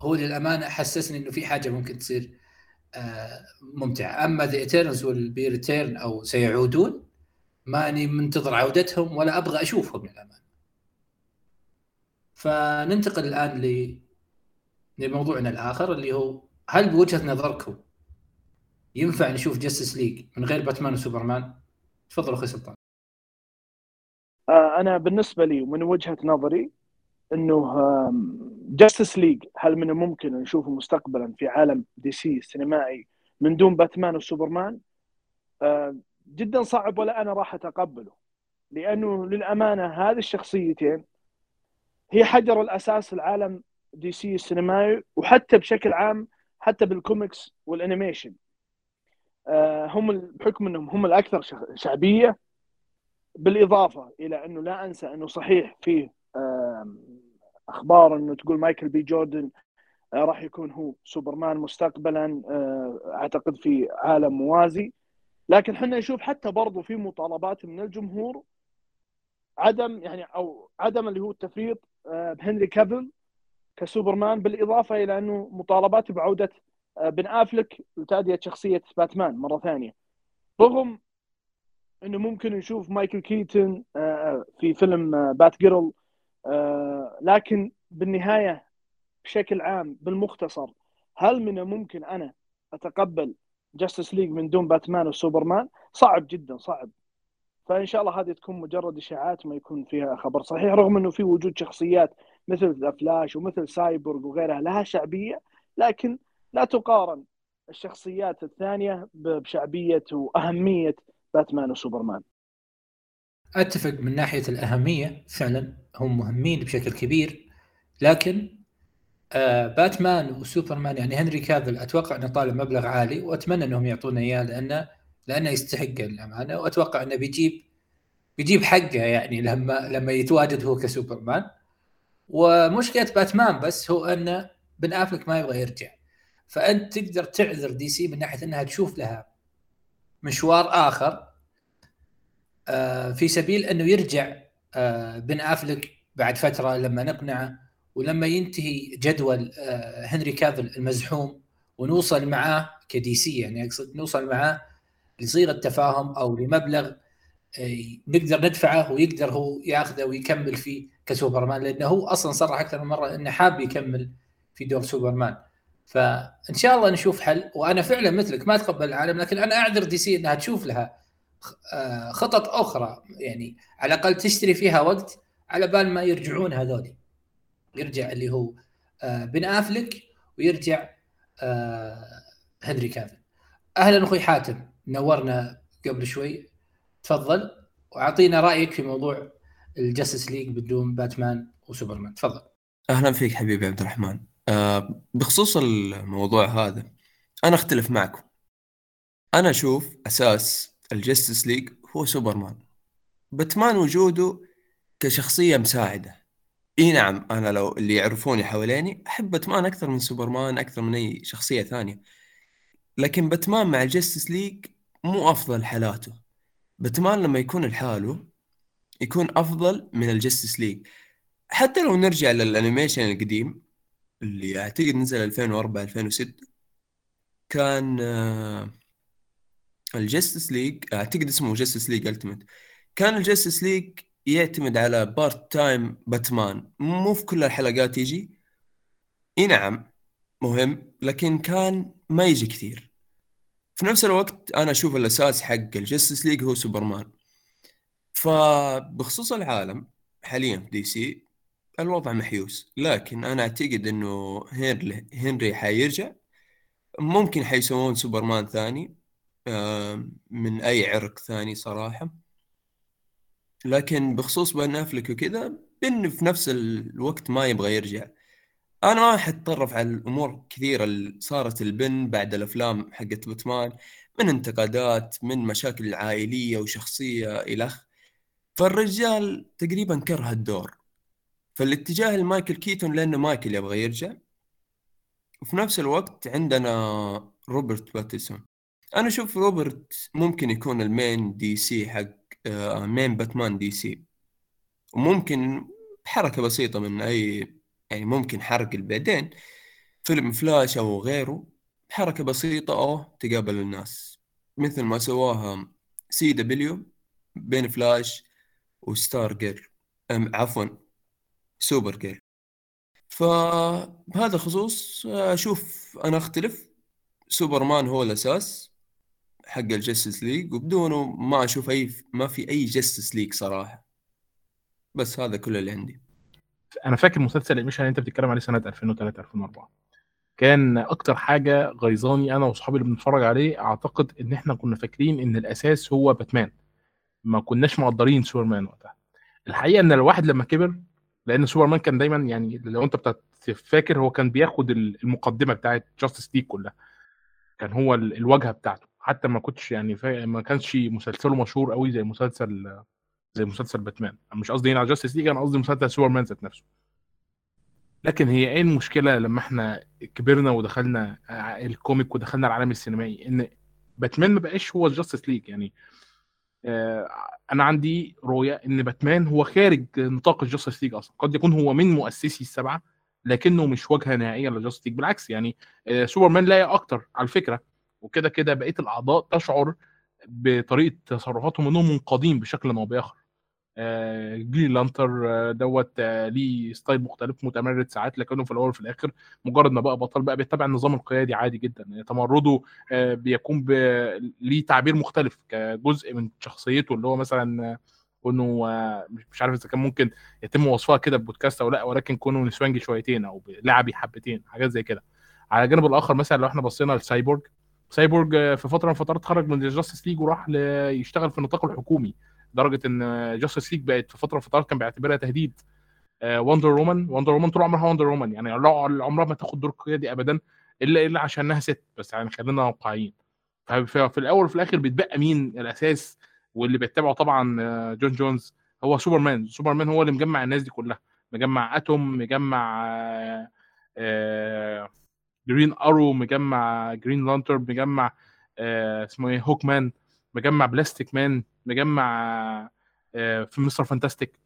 Speaker 1: هو للأمانة حسسني إنه في حاجة ممكن تصير. ممتعه أما The Eternals والبيرتيرن أو سيعودون ماني منتظر عودتهم ولا أبغى أشوفهم للأمانة فننتقل الآن ل لموضوعنا الآخر اللي هو هل بوجهة نظركم ينفع نشوف جاستس ليج من غير باتمان وسوبرمان؟ تفضل أخوي سلطان.
Speaker 3: آه، أنا بالنسبة لي ومن وجهة نظري إنه جاستس ليج هل من الممكن نشوفه مستقبلا في عالم دي سي السينمائي من دون باتمان وسوبرمان؟ آه، جدا صعب ولا أنا راح أتقبله لأنه للأمانة هذه الشخصيتين هي حجر الأساس العالم دي سي السينمائي وحتى بشكل عام حتى بالكوميكس وال animation آه، هم بحكم إنهم هم الأكثر شعبية بالإضافة إلى إنه لا أنسى إنه صحيح فيه أخبار إنه تقول مايكل بي جوردن آه، راح يكون هو سوبرمان مستقبلا آه، أعتقد في عالم موازي. لكن إحنا نشوف حتى برضو في مطالبات من الجمهور عدم يعني أو عدم اللي هو التفريط بهنري كافل كسوبرمان بالإضافة إلى إنه مطالبات بعودة آه، بن أفلك لتأدية شخصية باتمان مرة ثانية. رغم إنه ممكن نشوف مايكل كيتن آه، في فيلم بات جيرل لكن بالنهاية بشكل عام بالمختصر هل من الممكن أنا أتقبل جاستس ليج من دون باتمان وسوبرمان صعب جدا صعب. فإن شاء الله هذه تكون مجرد إشاعات ما يكون فيها خبر صحيح رغم إنه في وجود شخصيات مثل The Flash ومثل سايبورغ وغيرها لها شعبية لكن لا تقارن الشخصيات الثانية بشعبية وأهمية باتمان وسوبرمان
Speaker 1: أتفق من ناحية الأهمية فعلا هم مهمين بشكل كبير لكن آه باتمان وسوبرمان يعني هنري كافل أتوقع أنه طالب مبلغ عالي وأتمنى أنهم يعطونا إياه لأنه لأنه يستحق الأمانة وأتوقع أنه بيجيب بيجيب حقه يعني لما لما يتواجد هو كسوبرمان. ومشكلة باتمان بس هو أنه بن آفلك ما يبغى يرجع. فأنت تقدر تعذر دي سي من ناحية أنها تشوف لها مشوار آخر في سبيل أنه يرجع آه، بن أفلك بعد فترة لما نقنعه ولما ينتهي جدول آه، هنري كافل المزحوم ونوصل معاه كدي سي يعني أقصد نوصل معاه لصيغة تفاهم أو لمبلغ نقدر ندفعه ويقدر هو يأخذه ويكمل فيه كسوبرمان لأنه هو أصلا صرح أكثر من مرة إنه حاب يكمل في دور سوبرمان. فإن شاء الله نشوف حل وأنا فعلا مثلك ما أتقبل العالم لكن أنا أعذر دي سي إنها تشوف لها آه، خطط أخرى يعني على الأقل تشتري فيها وقت على بال ما يرجعون هذول يرجع اللي هو آه، بن أفلك ويرجع آه، هنري كافن أهلا أخوي حاتم نورنا قبل شوي. تفضل وأعطينا رأيك في موضوع الجاستس ليج بدون باتمان وسوبرمان. تفضل.
Speaker 5: أهلا فيك حبيبي عبد الرحمن. بخصوص الموضوع هذا أنا أختلف معكم. أنا أشوف أساس الجاستس ليج هو سوبرمان. باتمان وجوده كشخصية مساعدة. إي نعم أنا لو اللي يعرفوني حواليني أحب باتمان أكثر من سوبرمان أكثر من أي شخصية ثانية. لكن باتمان مع الجاستس ليج مو أفضل حالاته. باتمان لما يكون لحاله يكون أفضل من الجاستس ليج حتى لو نرجع لل animation القديم اللي أعتقد نزل 2004 2006 كان آه، الجستس ليج أعتقد اسمه جستس ليج التيمت كان الجستس ليج يعتمد على part time باتمان. مو في كل الحلقات يجي. إي نعم مهم لكن كان ما يجي كثير. في نفس الوقت أنا أشوف الأساس حق الجستس ليج هو سوبرمان. فبخصوص العالم حاليا في دي سي الوضع محيوس. لكن أنا أعتقد إنه هنري هنري حيرجع. ممكن حيسوون سوبرمان ثاني. من أي عرق ثاني صراحة. لكن بخصوص بن افلك وكذا بن في نفس الوقت ما يبغى يرجع. أنا ما حتطرف على الأمور كثيرة اللي صارت البن بعد الأفلام حقت باتمان من انتقادات من مشاكل عائلية وشخصية الخ فالرجال تقريبا كره الدور. فالاتجاه لمايكل كيتون لأنه مايكل يبغى يرجع. وفي نفس الوقت عندنا روبرت باتيسون. أنا أشوف روبرت ممكن يكون ال main DC حق آه، main باتمان دي سي وممكن بحركه بسيطة من أي يعني ممكن حرق بعدين فيلم فلاش أو غيره بحركه بسيطة أو تقابل الناس. مثل ما سواها سي دبليو بين فلاش وستار جير عفوا سوبر جير فبهذا الخصوص أشوف أنا أختلف. سوبرمان هو الأساس. حق الجستس ليج وبدونه ما أشوف أي ما في أي جستس ليج صراحة. بس هذا كل اللي عندي.
Speaker 2: أنا فاكر مسلسل ال animation اللي أنت بتتكلم عليه سنة 2003 2004 كان أكتر حاجة غيظاني أنا وأصحابي اللي بنتفرج عليه أعتقد إن إحنا كنا فاكرين إن الأساس هو باتمان. ما كناش مقدرين سوبرمان وقتها. الحقيقة إن الواحد لما كبر لأن سوبرمان كان دايما يعني لو أنت فاكر هو كان بياخد المقدمة بتاعت جاستس ليج كلها. كان هو الواجهة بتاعته. حتى ما كنتش يعني ما كانش مسلسله مشهور قوي زي مسلسل زي مسلسل باتمان. مش قصدي هنا على جاستس ليج أنا قصدي مسلسل سوبرمان ذات نفسه. لكن هي إيه المشكلة لما إحنا كبرنا ودخلنا ال comic ودخلنا العالم السينمائي؟ إن باتمان ما بقاش هو جاستس ليج يعني آه، أنا عندي رؤية إن باتمان هو خارج نطاق الجاستس ليج أصلا. قد يكون هو من مؤسسي السبعة لكنه مش واجهه نهائية للجاستس ليج بالعكس يعني آه، سوبرمان لايق أكتر على فكره وكده كده بقية الأعضاء تشعر بطريقة تصرفاتهم إنهم منقادين بشكل أو بآخر. آه جرين لانترن آه دوت آه ليه style مختلف متمرد ساعات لكنه في الأول وفي الآخر مجرد ما بقى بطل بقى بيتبع النظام القيادي عادي جدا. يعني تمرده بيكون ب... ليه تعبير مختلف كجزء من شخصيته اللي هو مثلا كونه مش عارف إذا كان ممكن يتم وصفها كده ببودكاست أو لأ ولكن كونه نسوانجي شويتين أو لعبي حبتين حاجات زي كده. على الجانب الآخر مثلا لو إحنا بصينا لسايبورج سايبورج آه، في فترة من الفترات خرج من الجاستس ليج وراح يشتغل في النطاق الحكومي لدرجة إن جاستس ليج بقت في فترة من الفترات كان بيعتبرها تهديد وندر وومان وندر وومان طول عمرها وندر وومان يعني عمرها ما تاخد دور قيادي ابدا إلا إلا عشانها ست بس يعني خلينا واقعيين. ففي في الأول وفي الآخر بيتبقى مين الأساس واللي بيتبعه طبعا آه، جون جونز هو سوبرمان سوبرمان هو اللي مجمع الناس دي كلها مجمع اتوم مجمع آه، آه، جرين آرو مجمع جرين لانترن مجمع آه، اسمه إيه هوك مان مجمع بلاستيك مان مجمع آه، في مستر فانتاستيك.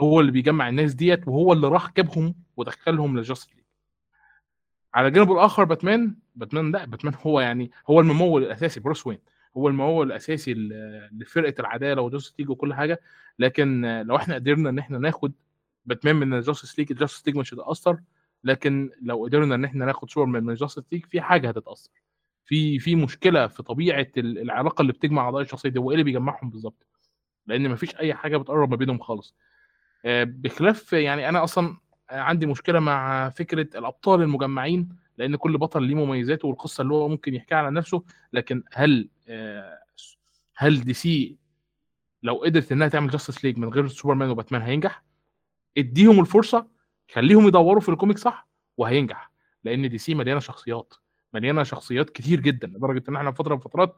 Speaker 2: هو اللي بيجمع الناس ديت وهو اللي راح جابهم ودخلهم لجاستس ليج. على الجانب الآخر باتمان باتمان لا باتمان هو يعني هو الممول الأساسي بروس وين. هو الممول الأساسي لفرقة العدالة وجاستس ليج وكل حاجة. لكن لو إحنا قدرنا إن إحنا ناخد باتمان من الجاستس ليج الجاستس ليج مش هتتاثر لكن لو قدرنا إن إحنا ناخد سوبرمان من الجاستس ليج في حاجة هتتأثر. في في مشكلة في طبيعة ال- العلاقة اللي بتجمع أعضاء الشخصية دي وايه اللي بيجمعهم بالظبط لأن مفيش أي حاجة بتقرب ما بينهم خالص. آه، بخلاف يعني أنا أصلا عندي مشكلة مع فكرة الأبطال المجمعين لأن كل بطل ليه مميزاته والقصة اللي هو ممكن يحكيها على نفسه لكن هل آه، هل دي سي لو قدرت إنها تعمل جاستس ليج من غير سوبرمان وباتمان هينجح؟ اديهم الفرصة خليهم يدوروا في ال comic صح وهينجح. لأن دي سي مليانة شخصيات مليانة شخصيات كتير جدا لدرجة إن إحنا في فترة من الفترات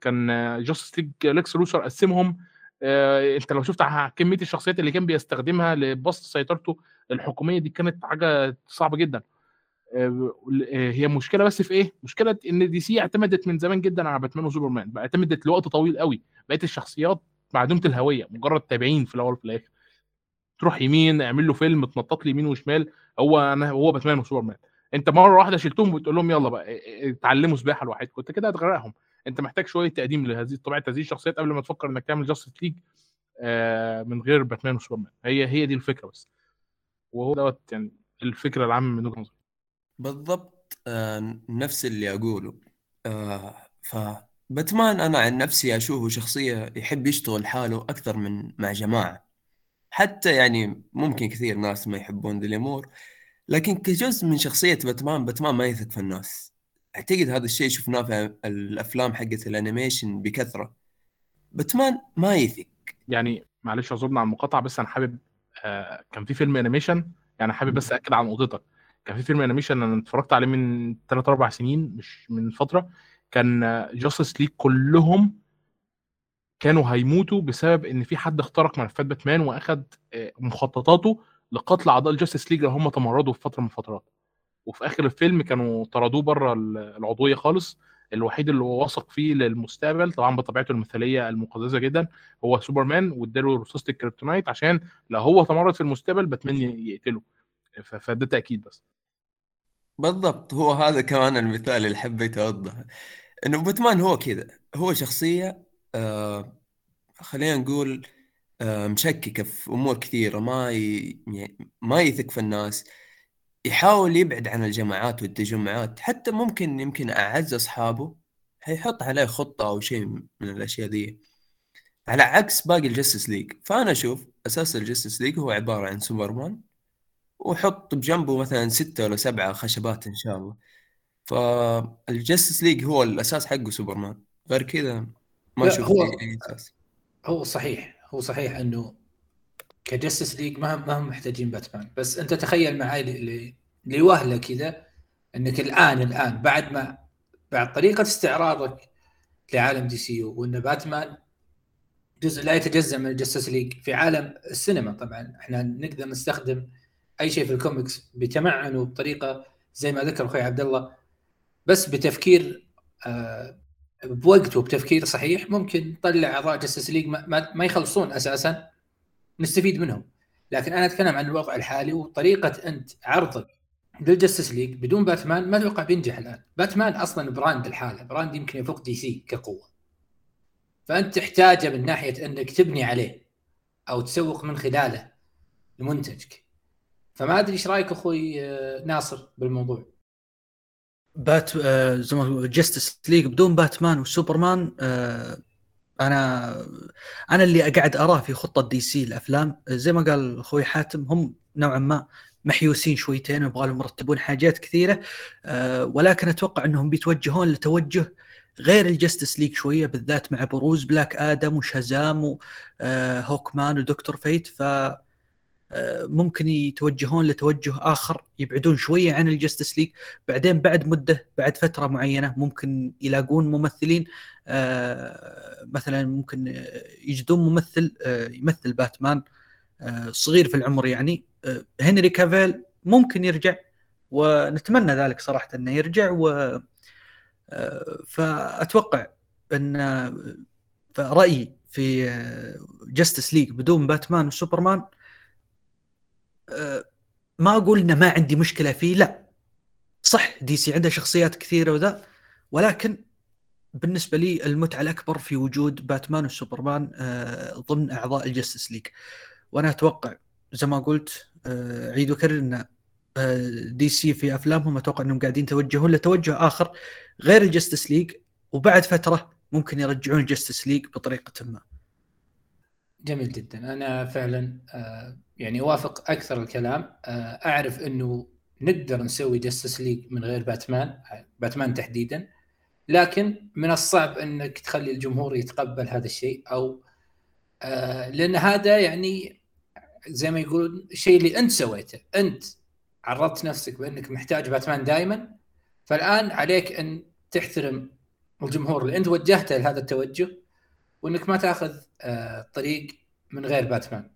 Speaker 2: كان جاستس ليج ليكس لوثر قسمهم آه، أنت لو شفت كمية الشخصيات اللي كان بيستخدمها لبسط سيطرته الحكومية دي كانت حاجة صعبة جدا. آه، آه، هي مشكلة بس في إيه؟ مشكلة إن دي سي اعتمدت من زمان جدا على باتمان وسوبرمان اعتمدت لوقت طويل قوي. بقت الشخصيات معدومة الهوية مجرد تابعين في الأول وفي الآخر. تروح يمين اعمل له فيلم تنطط لي يمين وشمال هو أنا هو باتمان وسوبرمان. انت مرة واحدة شلتهم وبتقول لهم يلا بقى اتعلموا سباحة لوحدكم كنت كده هتغرقهم. انت محتاج شوية تقديم لهذه طبيعة هذه الشخصيات قبل ما تفكر انك تعمل جاستس ليج من غير باتمان وسوبرمان. هي هي دي الفكرة بس. وهو دوت يعني الفكرة العامة من وجهة نظري.
Speaker 5: بالضبط آه، نفس اللي أقوله. آه، فباتمان أنا عن نفسي أشوفه شخصية يحب يشتغل حاله أكثر من مع جماعة. حتى يعني ممكن كثير ناس ما يحبون ذي الأمور لكن كجزء من شخصية باتمان باتمان ما يثق في الناس. أعتقد هذا الشيء شفناه في الأفلام حقت ال animation بكثرة. باتمان ما يثق.
Speaker 2: يعني معلش أعذرنا على المقاطعة بس أنا حابب آه كان في فيلم animation يعني حابب بس اكد على نقطتك. كان في فيلم animation أنا اتفرجت عليه من 3 4 سنين مش من فترة كان جاستس ليج كلهم كانوا هيموتوا بسبب إن في حد اخترق ملفات باتمان وأخد آه، مخططاته لقتل أعضاء الجاستس ليج لو هم تمردوا في فترة من الفترات. وفي آخر الفيلم كانوا طردوه بره العضوية خالص الوحيد اللي هو واثق فيه للمستقبل طبعا بطبيعته المثالية المقززه جدا هو سوبرمان واداله رصاصه الكريبتونايت عشان لو هو تمرد في المستقبل باتمان يقتله. فده تأكيد بس.
Speaker 5: بالضبط هو هذا كمان المثال اللي حبيت أوضحه. إنه باتمان هو كذا هو شخصية آه خلينا نقول آه مشككة في أمور كثيرة ما ي... يعني ما يثق في الناس. يحاول يبعد عن الجماعات والتجمعات حتى ممكن يمكن أعز أصحابه هيحط عليه خطة أو شيء من الأشياء دي على عكس باقي الجستس ليج فأنا أشوف أساس الجستس ليج هو عبارة عن سوبرمان وحط بجنبه مثلا ستة ولا سبعة خشبات إن شاء الله. فالجستس ليج هو الأساس حقه سوبرمان غير كذا ما
Speaker 1: لا،
Speaker 5: أشوف
Speaker 1: هو- هو صحيح هو صحيح إنه ك Justice League ما ما هم محتاجين باتمان. بس أنت تخيل معي ل- لوهلة كذا إنك الان الآن بعد ما بعد طريقة استعراضك لعالم DCU وإن باتمان جزء لا يتجزأ من ال Justice League في عالم السينما. طبعا إحنا نقدر نستخدم أي شيء في الكوميكس بتمعن وبطريقه زي ما ذكر أخوي عبد الله بس بتفكير آه بوقت وبتفكير صحيح ممكن نطلع اعضاء Justice League ما, ما, يخلصون أساسا نستفيد منهم. لكن أنا أتكلم عن الوضع الحالي وطريقة أنت عرضك لل Justice League بدون باتمان ما أتوقع بينجح الآن. باتمان أصلا brand لحاله brand يمكن يفوق DC كقوة. فأنت تحتاجه من ناحية أنك تبني عليه أو تسوق من خلاله لمنتجك. فما أدري إيش رأيك أخوي آه، ناصر بالموضوع؟
Speaker 4: بات آه زي ما Justice League بدون باتمان وسوبرمان آه أنا أنا اللي قاعد أراه في خطة DC الأفلام. زي ما قال أخوي حاتم هم نوعا ما محيوسين شويتين ويبغى لهم يرتبون حاجات كثيرة آه، ولكن أتوقع إنهم بيتوجهون لتوجه غير ال Justice League شوية بالذات مع بروز بلاك آدم وشازام وهوكمان ودكتور Fate ف ممكن يتوجهون لتوجه آخر يبعدون شوية عن ال Justice League بعدين بعد مدة بعد فترة معينة ممكن يلاقون ممثلين مثلا ممكن يجدون ممثل يمثل باتمان صغير في العمر يعني هنري كافيل ممكن يرجع ونتمنى ذلك صراحة إنه يرجع و فأتوقع إن رايي في Justice League بدون باتمان وسوبرمان ما أقول إنه ما عندي مشكلة فيه لا. صح DC عندها شخصيات كثيرة وذا ولكن بالنسبة لي المتعة الأكبر في وجود باتمان وسوبرمان ضمن أعضاء ال Justice League وأنا أتوقع زي ما قلت أعيد وكرر إن DC في أفلامهم أتوقع إنهم قاعدين يتوجهون لتوجه آخر غير ال Justice League وبعد فترة ممكن يرجعون ال Justice League بطريقة ما.
Speaker 1: جميل جدا. أنا فعلا يعني اوافق أكثر الكلام. أعرف إنه نقدر نسوي Justice League من غير باتمان باتمان تحديدا. لكن من الصعب إنك تخلي الجمهور يتقبل هذا الشيء أو لأن هذا يعني زي ما يقولون الشيء اللي أنت سويته. أنت عرضت نفسك بإنك محتاج باتمان دائما فالآن عليك أن تحترم الجمهور اللي أنت وجهته لهذا التوجه وإنك ما تأخذ طريق من غير باتمان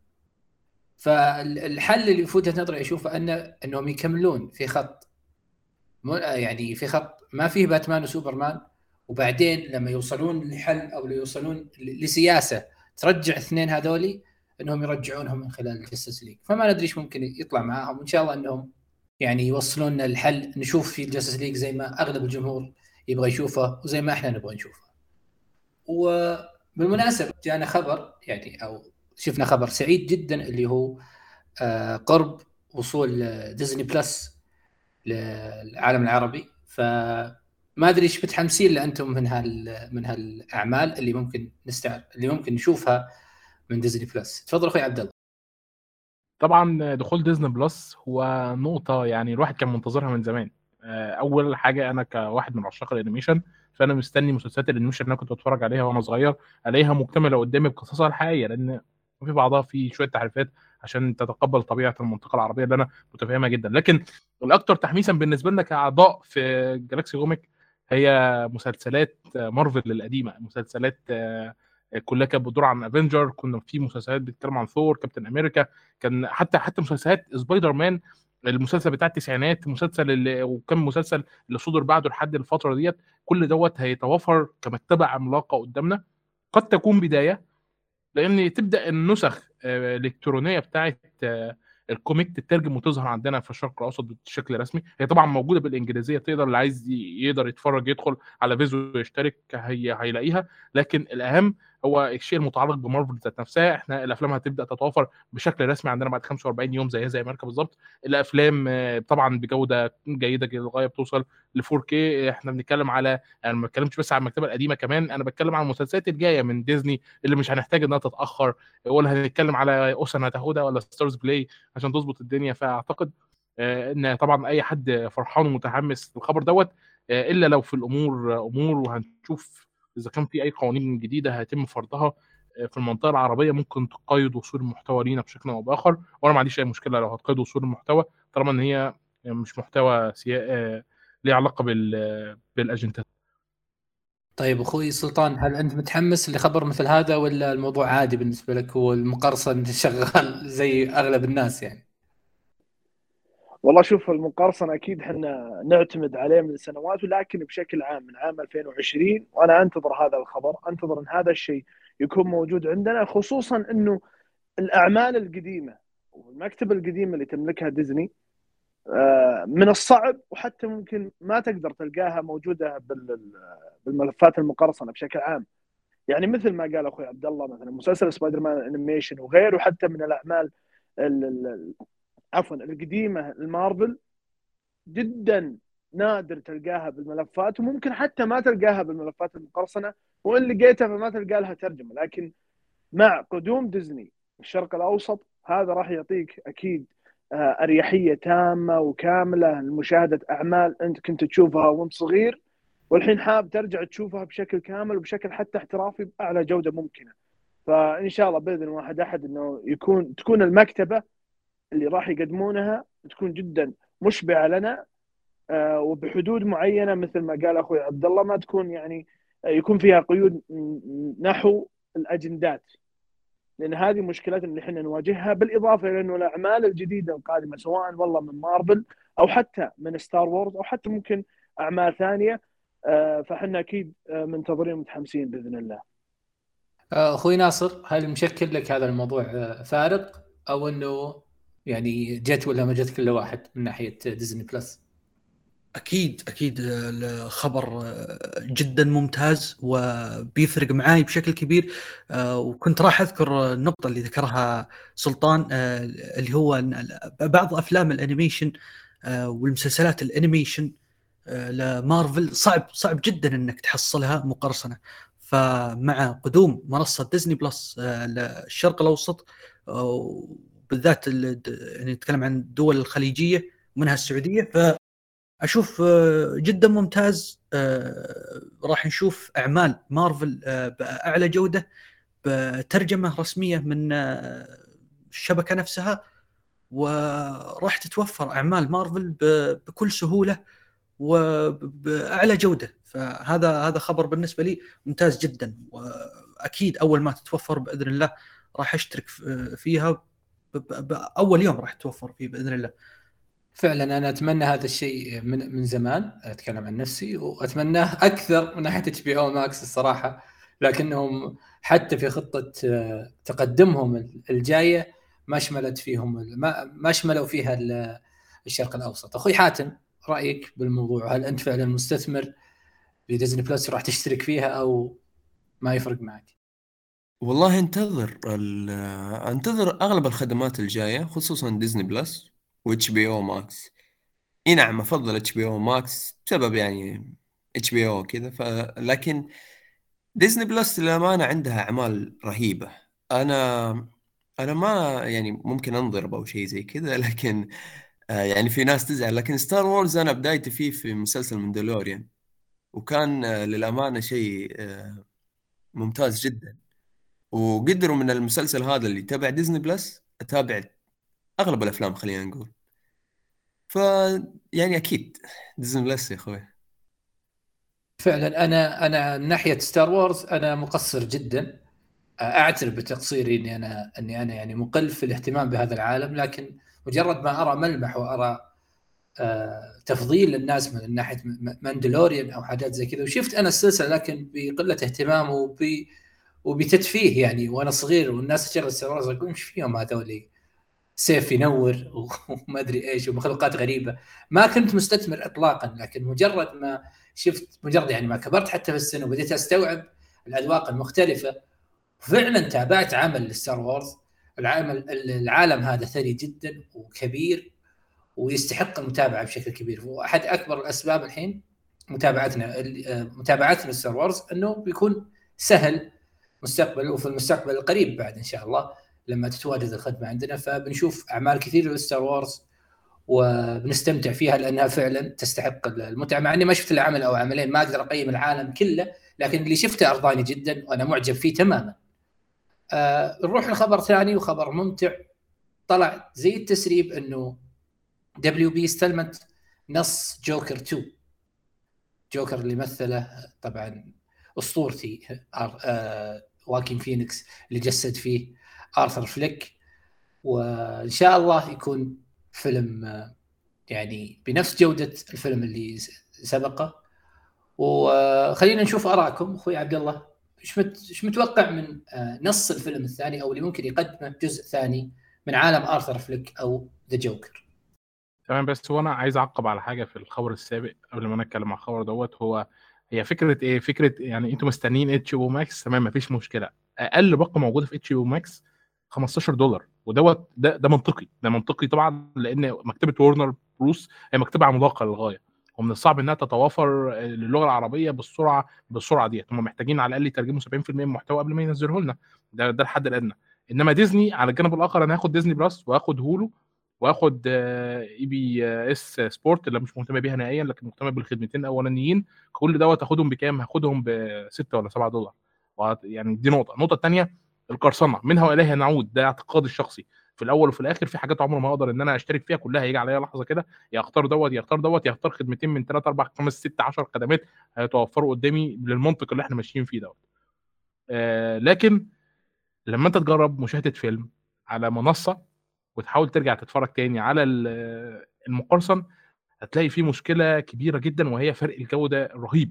Speaker 1: فالحل اللي في وجهة نظري أشوفه أن إنهم يكملون في خط. يعني في خط ما فيه باتمان وسوبرمان وبعدين لما يوصلون لحل أو يوصلون لسياسة ترجع الاثنين هذولي إنهم يرجعونهم من خلال ال Justice League فما ندري إيش ممكن يطلع معاهم. وإن شاء الله إنهم يعني يوصلون الحل. نشوف في ال Justice League زي ما أغلب الجمهور يبغى يشوفه وزي ما إحنا نبغى نشوفه. وبالمناسبة جانا خبر يعني أو شفنا خبر سعيد جدا اللي هو قرب وصول ديزني بلس للعالم العربي. فما أدري إيش متحمسين له انتم من هال من هالأعمال اللي ممكن نستعر اللي ممكن نشوفها من ديزني بلس تفضل أخوي عبد الله.
Speaker 2: طبعا دخول ديزني بلس هو نقطة يعني الواحد كان منتظرها من زمان. أول حاجة أنا كواحد من عشاق ال animation فأنا مستني مسلسلات ال animation اللي أنا كنت بتفرج عليها وأنا صغير ألاقيها مكتملة قدامي بقصصها الحقيقية لأن في بعضها في شوية تحريفات عشان تتقبل طبيعة المنطقة العربية اللي أنا متفهمها جدا. لكن الأكثر تحميسا بالنسبة لنا كأعضاء في Galaxy Comic هي مسلسلات مارفل القديمة مسلسلات كلها كانت بتدور عن Avengers كنا في مسلسلات بتتكلم عن ثور كابتن أمريكا كان حتى حتى مسلسلات سبايدر مان المسلسل بتاع التسعينات مسلسل اللي وكم مسلسل اللي صدر بعده لحد الفترة ديت كل دوت هيتوافر كمكتبه عملاقة قدامنا. قد تكون بداية لأن تبدأ النسخ الإلكترونية بتاعت ال comic تترجم وتظهر عندنا في الشرق الأوسط بشكل رسمي. هي طبعا موجودة بالإنجليزية تقدر اللي عايز يقدر يتفرج يدخل على فيزو يشترك هي هيلاقيها. لكن الأهم هو الشيء المتعلق بمارفل ذات نفسها. إحنا الأفلام هتبدأ تتوافر بشكل رسمي عندنا بعد 45 يوم زيها زي أمريكا بالظبط. الأفلام طبعا بجودة جيدة للغايه بتوصل ل 4K إحنا بنتكلم على أنا ما بتكلمش بس على المكتبة القديمة كمان أنا بتكلم على المسلسلات الجاية من ديزني اللي مش هنحتاج إنها تتأخر ولا هنتكلم على OSN هتاخدها ولا ستارز بلاي عشان تظبط الدنيا. فأعتقد إن طبعا أي حد فرحان ومتحمس للخبر دوت إلا لو في الأمور أمور وهنشوف إذا كان في أي قوانين جديدة هيتم فرضها في المنطقة العربية ممكن تقيد وصول المحتوى لينا بشكل أو بآخر وأنا ما عنديش أي مشكلة لو هتقيد وصول المحتوى طالما إن هي مش محتوى سيا... ليه علاقة بال بالاجندات
Speaker 1: طيب أخوي سلطان هل أنت متحمس لخبر مثل هذا ولا الموضوع عادي بالنسبة لك والمقرصن شغال زي أغلب الناس يعني؟
Speaker 3: والله شوف المقرصن أكيد إحنا نعتمد عليه من سنوات ولكن بشكل عام من عام 2020 وأنا أنتظر هذا الخبر أنتظر إن هذا الشيء يكون موجود عندنا خصوصا إنه الأعمال القديمة والمكتبه القديمه اللي تملكها ديزني من الصعب وحتى ممكن ما تقدر تلقاها موجودة بالملفات المقرصنة بشكل عام. يعني مثل ما قال أخوي عبد الله مثلا مسلسل سبايدر مان animation وغيره حتى من الأعمال عفوا القديمة المارفل جدا نادر تلقاها بالملفات وممكن حتى ما تلقاها بالملفات المقرصنة وإن لقيتها فما تلقى لها ترجمة لكن مع قدوم ديزني الشرق الأوسط هذا راح يعطيك أكيد آه، أريحية تامة وكاملة لمشاهدة أعمال أنت كنت تشوفها وأنت صغير والحين حاب ترجع تشوفها بشكل كامل وبشكل حتى احترافي بأعلى جودة ممكنة. فإن شاء الله بإذن واحد أحد إنه يكون تكون المكتبة اللي راح يقدمونها تكون جدا مشبعة لنا آه، وبحدود معينة مثل ما قال أخوي عبد الله ما تكون يعني آه، يكون فيها قيود نحو الأجندات لأن هذه مشكلتنا اللي إحنا نواجهها بالإضافة إلى أنه الأعمال الجديدة القادمة سواء والله من مارفل أو حتى من ستار وورز أو حتى ممكن أعمال ثانية آه، فإحنا أكيد منتظرين ومتحمسين بإذن الله.
Speaker 1: أخوي ناصر هل مشكل لك هذا الموضوع فارق أو إنه يعني جت ولا ما جت كل واحد من ناحية ديزني بلس؟
Speaker 4: أكيد أكيد. الخبر جدا ممتاز وبيفرق معاي بشكل كبير. وكنت راح أذكر النقطه اللي ذكرها سلطان اللي هو بعض أفلام الأنيميشن والمسلسلات الأنيميشن لمارفل صعب صعب جدا إنك تحصلها مقرصنه فمع قدوم منصة ديزني بلس للشرق الأوسط بالذات يعني نتكلم عن الدول الخليجية منها السعودية ف أشوف آه، جدا ممتاز آه، راح نشوف أعمال مارفل آه، بأعلى جودة بترجمة رسمية من الشبكة نفسها وراح تتوفر أعمال مارفل بكل سهولة وبأعلى جودة. فهذا هذا خبر بالنسبة لي ممتاز جدا وأكيد أول ما تتوفر بإذن الله راح أشترك فيها. باول يوم راح تتوفر فيه بإذن الله.
Speaker 1: فعلا أنا أتمنى هذا الشيء من من زمان أتكلم عن نفسي وأتمناه أكثر من ناحية HBO Max الصراحة لكنهم حتى في خطة آه، تقدمهم الجاية ما شملت فيهم ما شملوا فيها الشرق الأوسط. أخوي حاتم رأيك بالموضوع؟ هل أنت فعلا مستثمر ديزني بلس راح تشترك فيها أو ما يفرق معك؟
Speaker 5: والله انتظر انتظر أغلب الخدمات الجاية خصوصا ديزني بلس و HBO Max إي نعم أفضل HBO Max بسبب يعني HBO كذا ف لكن ديزني بلس للأمانة عندها أعمال رهيبة. أنا أنا ما يعني ممكن أنضرب أو شيء زي كذا لكن آه يعني في ناس تزعل لكن ستار وورز أنا بدايتي فيه في مسلسل مندلوريان وكان آه للأمانة شيء آه ممتاز جدا. وقدروا من المسلسل هذا اللي تبع ديزني بلس أتابع أغلب الأفلام خلينا نقول. ف يعني أكيد ديزني بلس يا أخوي.
Speaker 1: فعلا أنا أنا من ناحية ستار وورز أنا مقصر جدا. اعترف بتقصيري إني أنا إني أنا يعني مقل في الاهتمام بهذا العالم لكن مجرد ما أرى ملمح وأرى آه تفضيل للناس من ناحية ماندلوريان أو حاجات زي كذا وشفت أنا السلسلة لكن بقلة اهتمام وب وبتتفيه يعني وأنا صغير والناس ستار وورز أقول إيش فيهم هذول؟ سيف ينور وما أدري إيش ومخلوقات غريبة. ما كنت مستثمر اطلاقا لكن مجرد ما شفت مجرد يعني ما كبرت حتى في السن وبديت أستوعب الأذواق المختلفة فعلا تابعت عمل لستار وورز. العمل العالم هذا ثري جدا وكبير ويستحق المتابعة بشكل كبير. واحد أكبر الأسباب الحين متابعتنا متابعتنا لستار وورز إنه بيكون سهل مستقبل وفي المستقبل القريب بعد إن شاء الله لما تتواجد الخدمة عندنا فبنشوف أعمال كثيرة لستار وورز وبنستمتع فيها لأنها فعلا تستحق المتعة مع إني ما شفت الا عمل أو عملين ما أقدر أقيم العالم كله لكن اللي شفته أرضاني جدا وأنا معجب فيه تماما. آه نروح لخبر ثاني وخبر ممتع طلع زي التسريب إنه WB استلمت نص جوكر 2 جوكر اللي مثله طبعا أسطورتي آه واكين فينيكس اللي جسد فيه آرثر فليك. وإن شاء الله يكون فيلم يعني بنفس جودة الفيلم اللي سبقه. وخلينا نشوف آرائكم. أخوي عبد الله إيش متوقع من آه، نص الفيلم الثاني أو اللي ممكن يقدمه جزء ثاني من عالم آرثر فليك أو the Joker
Speaker 2: تمام بس هو أنا عايز أعقب على حاجة في الخبر السابق قبل ما نتكلم على الخبر دوت. هو هي فكرة إيه؟ فكرة يعني أنتوا مستنيين HBO Max؟ تمام مفيش مشكلة. أقل باقه موجوده في HBO Max 15 دولار ودوت ده ده منطقي. ده منطقي طبعا لأن مكتبة ورنر بروس هي مكتبة عملاقة للغاية. ومن الصعب إنها تتوافر للغة العربية بالسرعة بالسرعة ديت. هم محتاجين على الأقل يترجموا 70% من المحتوى قبل ما ينزلوه لنا ده ده الحد الادنى إنما ديزني على الجانب الآخر أنا هاخد ديزني بلس وهاخد هولو واخد ESPN sport اللي مش مهتم بيها نهائيا لكن مهتم بالخدمتين الأولانيين. كل دوت هاخدهم بكام؟ هاخدهم ب 6 ولا 7 دولار. يعني دي نقطة، النقطة الثانية القرصنه منها واليها نعود؟ ده اعتقادي الشخصي. في الأول وفي الآخر في حاجات عمري ما أقدر إن أنا أشترك فيها. كلها هيجي عليا لحظة كده. يا اختار دوت يا اختار دوت يا اختار خدمتين من 3 4 5 6 10 خدمات هيتوفروا قدامي للمنطق اللي إحنا ماشيين فيه دوت. آه لكن لما أنت تجرب مشاهدة فيلم على منصة وتحاول ترجع تتفرج تاني على المقرصن هتلاقي فيه مشكلة كبيرة جدا وهي فرق الجوده الرهيب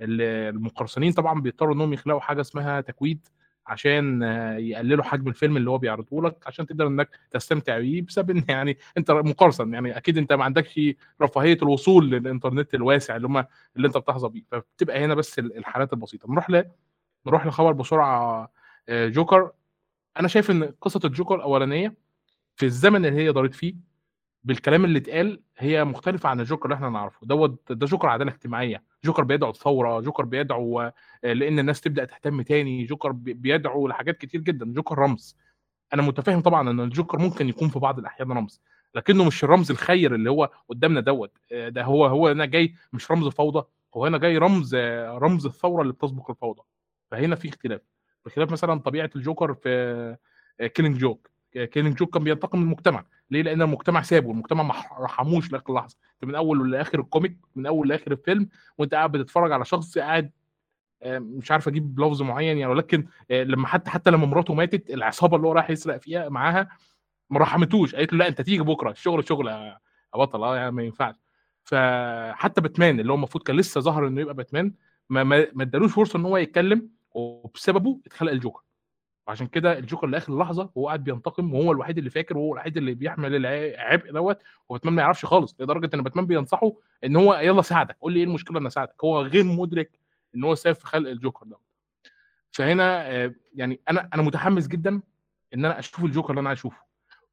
Speaker 2: المقرصنين طبعا بيضطروا إنهم يخلقوا حاجة اسمها تكويد عشان يقللوا حجم الفيلم اللي هو بيعرضه لك عشان تقدر إنك تستمتع بيه بسبب إن يعني أنت مقرصن يعني أكيد أنت ما عندكش رفاهية الوصول للإنترنت الواسع اللي هم اللي أنت بتحظى بيه. فبتبقى هنا بس الحالات البسيطة. نروح ل نروح لخبر بسرعة جوكر. أنا شايف إن قصة الجوكر الاولانيه في الزمن اللي هي دارت فيه بالكلام اللي اتقال هي مختلفة عن الجوكر اللي إحنا نعرفه. دوت ده جوكر عداله اجتماعية. جوكر بيدعو الثوره جوكر بيدعو لأن الناس تبدأ تهتم تاني. جوكر بيدعو لحاجات كتير جدا. جوكر رمز. أنا متفاهم طبعا إن الجوكر ممكن يكون في بعض الأحيان رمز لكنه مش الرمز الخير اللي هو قدامنا دوت. ده هو هو هنا جاي مش رمز فوضى هو هنا جاي رمز رمز الثورة اللي بتسبق الفوضى. فهنا في اختلاف. بخلاف مثلا طبيعة الجوكر في Killing Joke Killing Joke كان بينتقم من المجتمع. ليه؟ لأن المجتمع سابه المجتمع ما رحموش لآخر لحظة. من أول لآخر ال comic من أول لآخر الفيلم وأنت قاعد بتتفرج على شخص قاعد مش عارف أجيب لفظ معين يعني ولكن لما حتى حتى لما مراته ماتت العصابة اللي هو رايح يسرق فيها معاها ما رحمتوش. قالت له لا أنت تيجي بكرة. الشغل شغل يا بطل. آه يعني ما ينفعش. فحتى باتمان اللي هو المفروض كان لسه ظهر إنه يبقى باتمان ما ما ادالوش فرصة إن هو يتكلم وبسببه اتخلق الجوكر. وعشان كده الجوكر لآخر لحظة وهو قاعد بينتقم وهو الوحيد اللي فاكر وهو الوحيد اللي بيحمل العبء دوت وباتمان ما يعرفش خالص لدرجة إن باتمان بينصحه إن هو يلا ساعدك قول لي إيه المشكلة إن اساعدك هو غير مدرك إن هو سايب في خلق الجوكر ده فهنا يعني أنا أنا متحمس جدا إن أنا أشوف الجوكر اللي أنا أشوفه.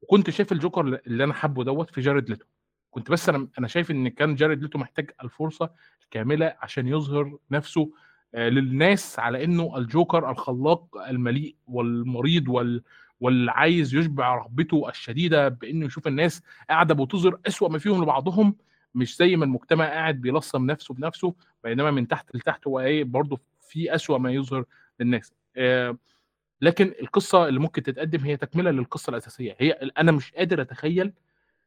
Speaker 2: وكنت شايف الجوكر اللي أنا حابه دوت في جارد ليتو. كنت بس أنا أنا شايف إن كان جارد ليتو محتاج الفرصة الكاملة عشان يظهر نفسه للناس على إنه الجوكر الخلاق المليء والمريض وال واللي عايز يشبع رغبته الشديدة بإنه يشوف الناس قاعدة بتظهر أسوأ ما فيهم لبعضهم مش زي ما المجتمع قاعد بيلصم نفسه بنفسه بينما من تحت لتحت هو إيه برضه في أسوأ ما يظهر للناس آه لكن القصة اللي ممكن تتقدم هي تكملة للقصة الأساسية هي أنا مش قادر أتخيل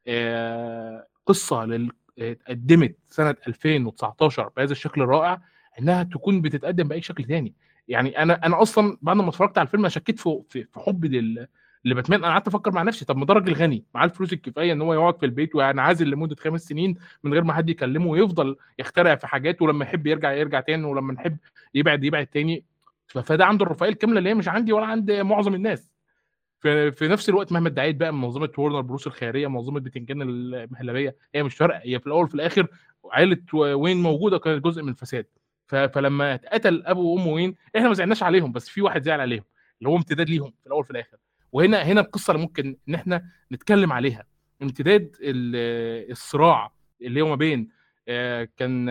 Speaker 2: آه قصة. اتقدمت سنة 2019 بهذا الشكل الرائع إنها تكون بتتقدم بأي شكل تاني. يعني أنا أنا أصلا بعد ما اتفرجت على الفيلم أنا شكيت في في حبي لل لباتمان. أنا قعدت أفكر مع نفسي طب ما ده راجل غني معاه الفلوس الكفاية إن هو يقعد في البيت وينعزل لمدة خمس سنين من غير ما حد يكلمه ويفضل يخترع في حاجات ولما يحب يرجع يرجع تاني ولما نحب يبعد يبعد تاني. فده عنده الرفاهية الكاملة اللي هي مش عندي ولا عند معظم الناس. في, في نفس الوقت مهما ادعيت بقى منظمة ورنر بروس الخيريه منظمة بتنجان المهلبية هي مش فارقة هي في الأول وفي الآخر عائله وين موجودة كانت جزء من الفساد. فلما اتقتل أبو وأم وين إحنا ما زعلناش عليهم بس في واحد زعل عليهم اللي هو امتداد ليهم في الأول وفي الآخر. وهنا هنا القصة اللي ممكن إن إحنا نتكلم عليها. امتداد الصراع اللي هو ما بين كان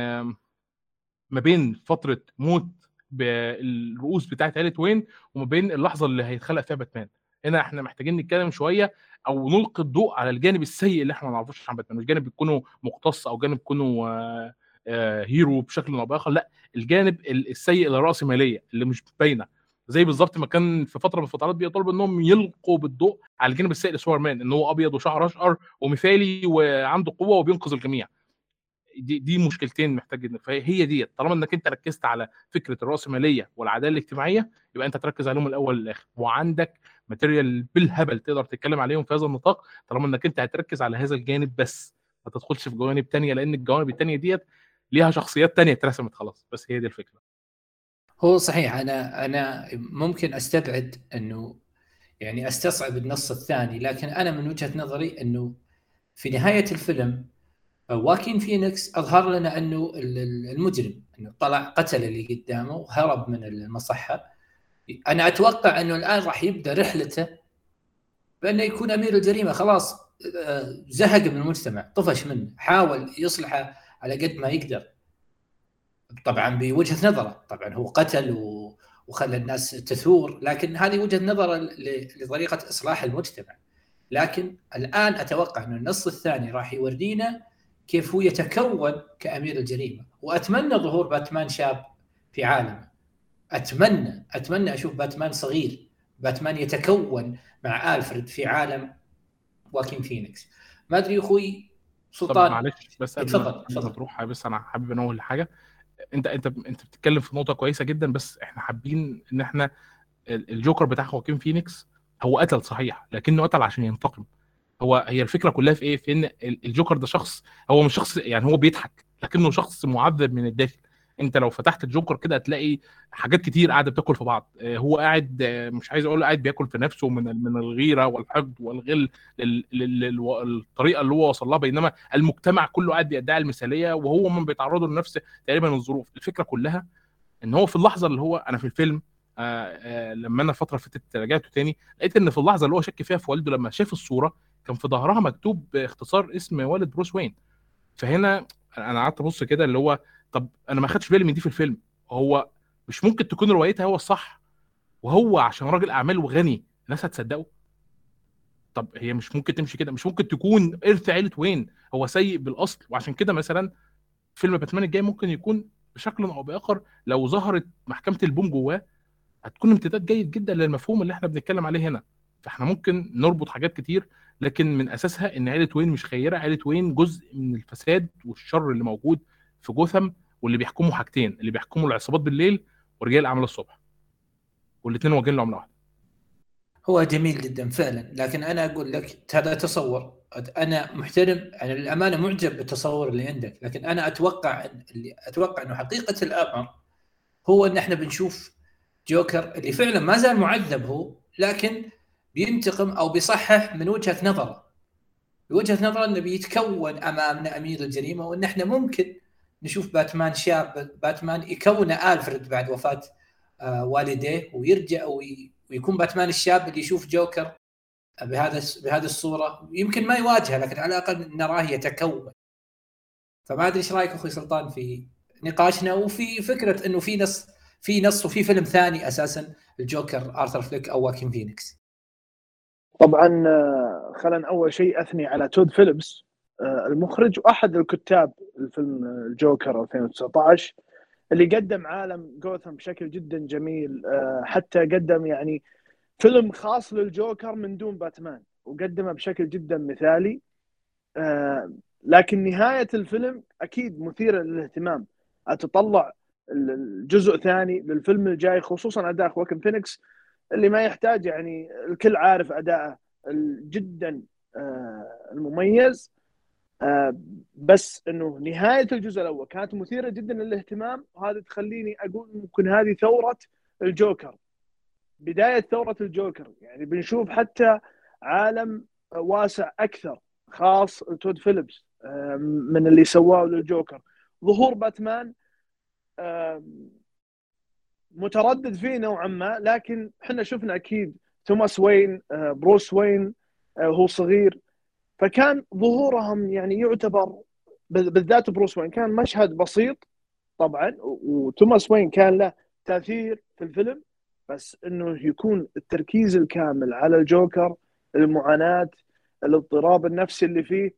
Speaker 2: ما بين فترة موت بالرؤوس بتاعت عيلة وين وما بين اللحظة اللي هيتخلق فيها باتمان. هنا إحنا محتاجين نتكلم شوية أو نلقي الضوء على الجانب السيء اللي إحنا ما نعرفوش عن باتمان. مش جانب بيكونوا مقتص أو جانب بيكونوا آه آه هيرو بشكل أو بآخر لأ الجانب السيء الراسماليه اللي مش باينة. زي بالظبط ما كان في فترة من الفترات بيطلب إنهم يلقوا بالضوء على الجانب السيء لسوبر مان إن هو أبيض وشعر أشقر ومثالي وعنده قوة وبينقذ الجميع. دي دي مشكلتين محتاج فهي دي طالما إنك أنت ركزت على فكرة الراسماليه والعدالة الاجتماعية يبقى أنت تركز عليهم الأول للاخر وعندك ماتيريال بالهبل تقدر تتكلم عليهم في هذا النطاق طالما إنك أنت هتركز على هذا الجانب بس ما تدخلش في جوانب تانية لأن الجوانب التانية ديت ليها شخصيات تانية اترسمت خلاص بس هي دي الفكرة.
Speaker 1: هو صحيح أنا أنا ممكن أستبعد إنه يعني أستصعب النص الثاني لكن أنا من وجهة نظري إنه في نهاية الفيلم واكين فينيكس أظهر لنا إنه المجرم إنه طلع قتل اللي قدامه وهرب من المصحة. أنا أتوقع إنه الآن راح يبدأ رحلته بأنه يكون أمير الجريمة خلاص زهق من المجتمع طفش منه حاول يصلحه على قد ما يقدر. طبعا بوجهة نظره. طبعا هو قتل و... وخلى الناس تثور لكن هذه وجهة نظره ل... لطريقة إصلاح المجتمع. لكن الآن أتوقع انه النص الثاني راح يورينا كيف هو يتكون كأمير الجريمة. وأتمنى ظهور باتمان شاب في عالمه. أتمنى أتمنى أشوف باتمان صغير. باتمان يتكون مع ألفريد في عالم واكين فينيكس ما أدري أخوي سلطان.
Speaker 2: معلش بس قبل
Speaker 1: اتفضل،
Speaker 2: ما. تروح بس أنا حابب أنوه لحاجة. أنت أنت أنت بتتكلم في نقطة كويسة جدا بس إحنا حابين إن إحنا ال- الجوكر بتاع خواكين فينيكس هو قتل صحيح لكنه قتل عشان ينتقم. هو هي الفكرة كلها في إيه؟ في إن ال- الجوكر ده شخص هو مش شخص يعني هو بيضحك لكنه شخص معذب من الداخل. انت لو فتحت الجوكر كده هتلاقي حاجات كتير قاعدة بتاكل في بعض. آه، هو قاعد آه، مش عايز أقول قاعد بياكل في نفسه من من الغيرة والحقد والغل لل- لل- لل- الطريقة اللي هو وصل لها. بينما المجتمع كله قاعد بيدعي المثالية وهو من بيتعرضوا لنفس تقريبا الظروف. الفكرة كلها إن هو في اللحظة اللي هو أنا في الفيلم آه آه لما أنا اللي فاتت رجعته تاني لقيت إن في اللحظة اللي هو شك فيها في والده لما شاف الصورة كان في ظهرها مكتوب باختصار اسم والد بروس وين. فهنا أنا قعدت أبص كده اللي هو طب أنا ما خدتش بالي من دي في الفيلم. هو مش ممكن تكون روايتها هو الصح وهو عشان راجل اعمال وغني الناس هتصدقه؟ طب هي مش ممكن تمشي كده مش ممكن تكون إرث عيلة وين؟ هو سيء بالأصل وعشان كده مثلا فيلم باتمان الجاي ممكن يكون بشكل أو بآخر لو ظهرت محكمة البوم جواه هتكون امتداد جيد جدا للمفهوم اللي إحنا بنتكلم عليه هنا. فإحنا ممكن نربط حاجات كتير لكن من أساسها إن عيلة وين مش خيرة عيلة وين جزء من الفساد والشر اللي موجود في جوثم واللي بيحكموا حاجتين اللي بيحكموا العصابات بالليل ورجال الأعمال الصبح. والاثنين واجهين لعملة واحدة.
Speaker 1: هو جميل جدا فعلا لكن أنا أقول لك هذا تصور أنا محترم أنا للأمانة معجب بالتصور اللي عندك لكن أنا أتوقع اللي أتوقع إنه حقيقة الأمر هو إن إحنا بنشوف جوكر اللي فعلا ما زال معذب هو لكن بينتقم أو بيصحح من وجهة نظره. بوجهة نظره إنه بيتكون أمامنا أمير الجريمة وإن إحنا ممكن نشوف باتمان شاب باتمان يكون آلفريد بعد وفاة آه، والديه ويرجع وي- ويكون باتمان الشاب اللي يشوف جوكر بهذا بهذه الصورة. يمكن ما يواجهه لكن على الأقل نراه يتكون. فما أدري إيش رأيك أخوي سلطان في نقاشنا وفي فكرة إنه في نص في نص وفي فيلم ثاني أساسا الجوكر آرثر فليك أو واكين فينيكس.
Speaker 3: طبعا آه، خلينا أول شيء أثني على تود فيليبس. آه، المخرج واحد الكتاب الفيلم آه، الجوكر 2019 اللي قدم عالم جوثم بشكل جدا جميل آه، حتى قدم يعني فيلم خاص للجوكر من دون باتمان وقدمه بشكل جدا مثالي. آه، لكن نهاية الفيلم أكيد مثيرة للاهتمام. أتطلع الجزء الثاني للفيلم الجاي خصوصا أداء خواكن فينيكس اللي ما يحتاج يعني الكل عارف أداءه جدا آه، المميز. آه، بس إنه نهاية الجزء الأول كانت مثيرة جدا للاهتمام وهذا تخليني أقول ممكن هذه ثورة الجوكر. بداية ثورة الجوكر يعني بنشوف حتى عالم واسع أكثر خاص تود فيليبس آه، من اللي سواه للجوكر. ظهور باتمان آه، متردد فيه نوعا ما لكن إحنا شفنا أكيد توماس وين آه، بروس وين آه، وهو صغير. فكان ظهورهم يعني يعتبر بالذات بروس وين. كان مشهد بسيط طبعا وتوماس وين كان له تأثير في الفيلم بس إنه يكون التركيز الكامل على الجوكر المعاناة الاضطراب النفسي اللي فيه.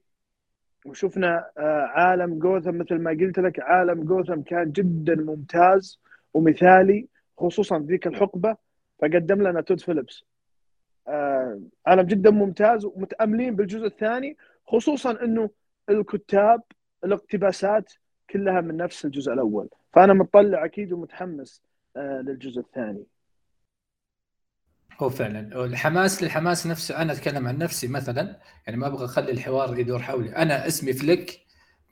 Speaker 3: وشفنا آه، عالم جوثم مثل ما قلت لك عالم جوثم كان جدا ممتاز ومثالي خصوصا ذيك الحقبة فقدم لنا تود فيليبس. آه، عالم جدا ممتاز ومتأملين بالجزء الثاني خصوصا إنه الكتاب الاقتباسات كلها من نفس الجزء الأول. فأنا مطلع أكيد ومتحمس آه، للجزء الثاني.
Speaker 1: هو فعلا. الحماس للحماس نفسه أنا أتكلم عن نفسي مثلا يعني ما أبغى أخلي الحوار يدور حولي. أنا اسمي فليك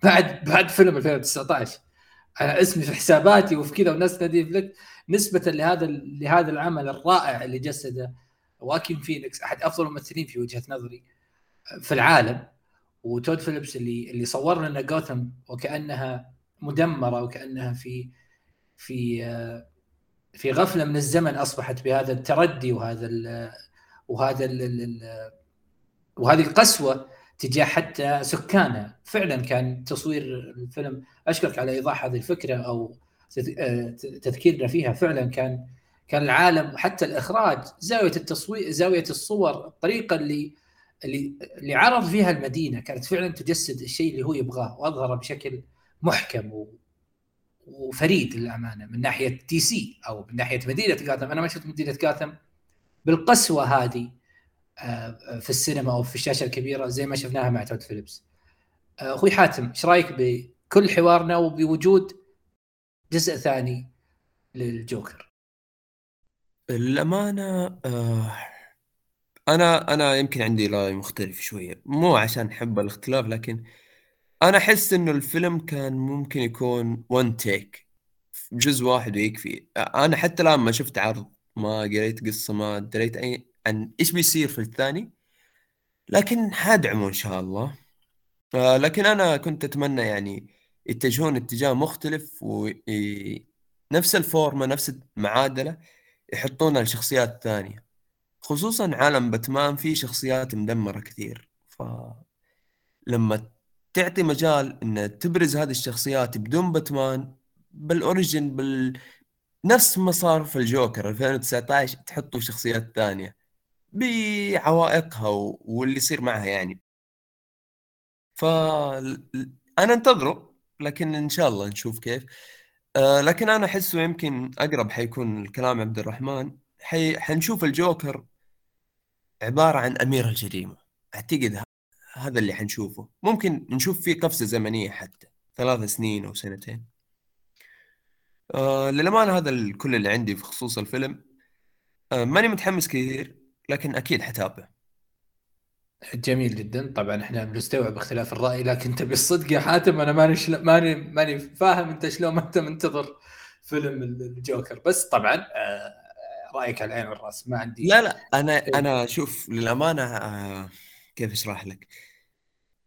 Speaker 1: بعد بعد فيلم 2019 أنا اسمي في حساباتي وفي كذا والناس تنادي فليك. نسبة لهذا لهذا العمل الرائع اللي جسده واكين فينيكس أحد أفضل الممثلين في وجهة نظري في العالم وتود فيليبس اللي اللي صور لنا جوثم وكأنها مدمرة وكأنها في في في غفلة من الزمن أصبحت بهذا التردي وهذا ال وهذا ال ال وهذه القسوة تجاه حتى سكانها فعلا كان تصوير الفيلم أشكرك على إيضاح هذه الفكرة أو آه، تذكيرنا فيها. فعلا كان كان العالم حتى الإخراج زاوية التصوير زاوية الصور الطريقة اللي اللي اللي عرض فيها المدينة كانت فعلا تجسد الشيء اللي هو يبغاه واظهره بشكل محكم و... وفريد للأمانة من ناحية DC أو من ناحية مدينة جاثم. أنا ما شفت مدينة جاثم بالقسوة هذه آه، في السينما أو في الشاشة الكبيرة زي ما شفناها مع تود فيليبس. آه، أخوي حاتم إيش رأيك بكل حوارنا وبوجود جزء ثاني للجوكر؟
Speaker 5: الأمانة آه أنا أنا يمكن عندي رأي مختلف شوية مو عشان أحب الاختلاف لكن أنا أحس إنه الفيلم كان ممكن يكون ون تيك جزء واحد ويكفي. أنا حتى الآن ما شفت عرض ما قريت قصة ما دريت أي عن إيش بيصير في الثاني لكن حادعمه إن شاء الله. آه لكن أنا كنت أتمنى يعني يتجهون اتجاه مختلف ونفس الفورمة نفس المعادلة يحطونها لشخصيات ثانية. خصوصا عالم باتمان فيه شخصيات مدمرة كثير. ف لما تعطي مجال إن تبرز هذه الشخصيات بدون باتمان بالأوريجن بال نفس ما صار في الجوكر 2019 تحطوا شخصيات ثانية بعوائقها واللي يصير معها يعني. ف أنا أنتظره لكن إن شاء الله نشوف كيف. آه لكن أنا أحسه يمكن أقرب حيكون الكلام عبد الرحمن. حي... حنشوف الجوكر عبارة عن أمير الجريمة. أعتقد هذا اللي حنشوفه. ممكن نشوف فيه قفزة زمنية حتى ثلاث سنين أو سنتين. آه للأمانة هذا كل اللي عندي في خصوص الفيلم. آه ماني متحمس كثير لكن أكيد حتابع
Speaker 1: جميل جدا. طبعا إحنا بنستوعب اختلاف الرأي لكن تبي الصدق يا حاتم أنا ماني شل... ماني ماني فاهم أنت شلون ما أنت منتظر فيلم الجوكر. بس طبعا آه رأيك على العين والرأس ما عندي
Speaker 5: لا لا أنا. أنا شوف للأمانة آه كيف أشرح لك؟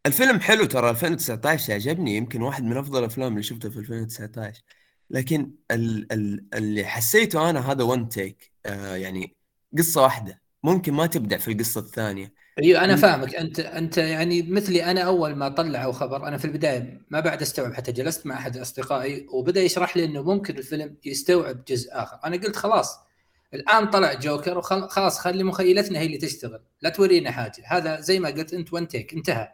Speaker 5: الفيلم حلو ترى 2019 عجبني يمكن واحد من أفضل الأفلام اللي شفتها في 2019 لكن ال ال اللي حسيته أنا هذا ون تيك آه يعني قصة واحدة. ممكن ما تبدع في القصة الثانية.
Speaker 1: أيوه أنا فاهمك. أنت أنت يعني مثلي أنا أول ما طلعوا خبر أنا في البداية ما بعد استوعب حتى جلست مع أحد أصدقائي وبدأ يشرح لي إنه ممكن الفيلم يستوعب جزء آخر. أنا قلت خلاص الآن طلع جوكر وخلاص خلي مخيلتنا هي اللي تشتغل لا تورينا حاجة. هذا زي ما قلت أنت ون تيك انتهى.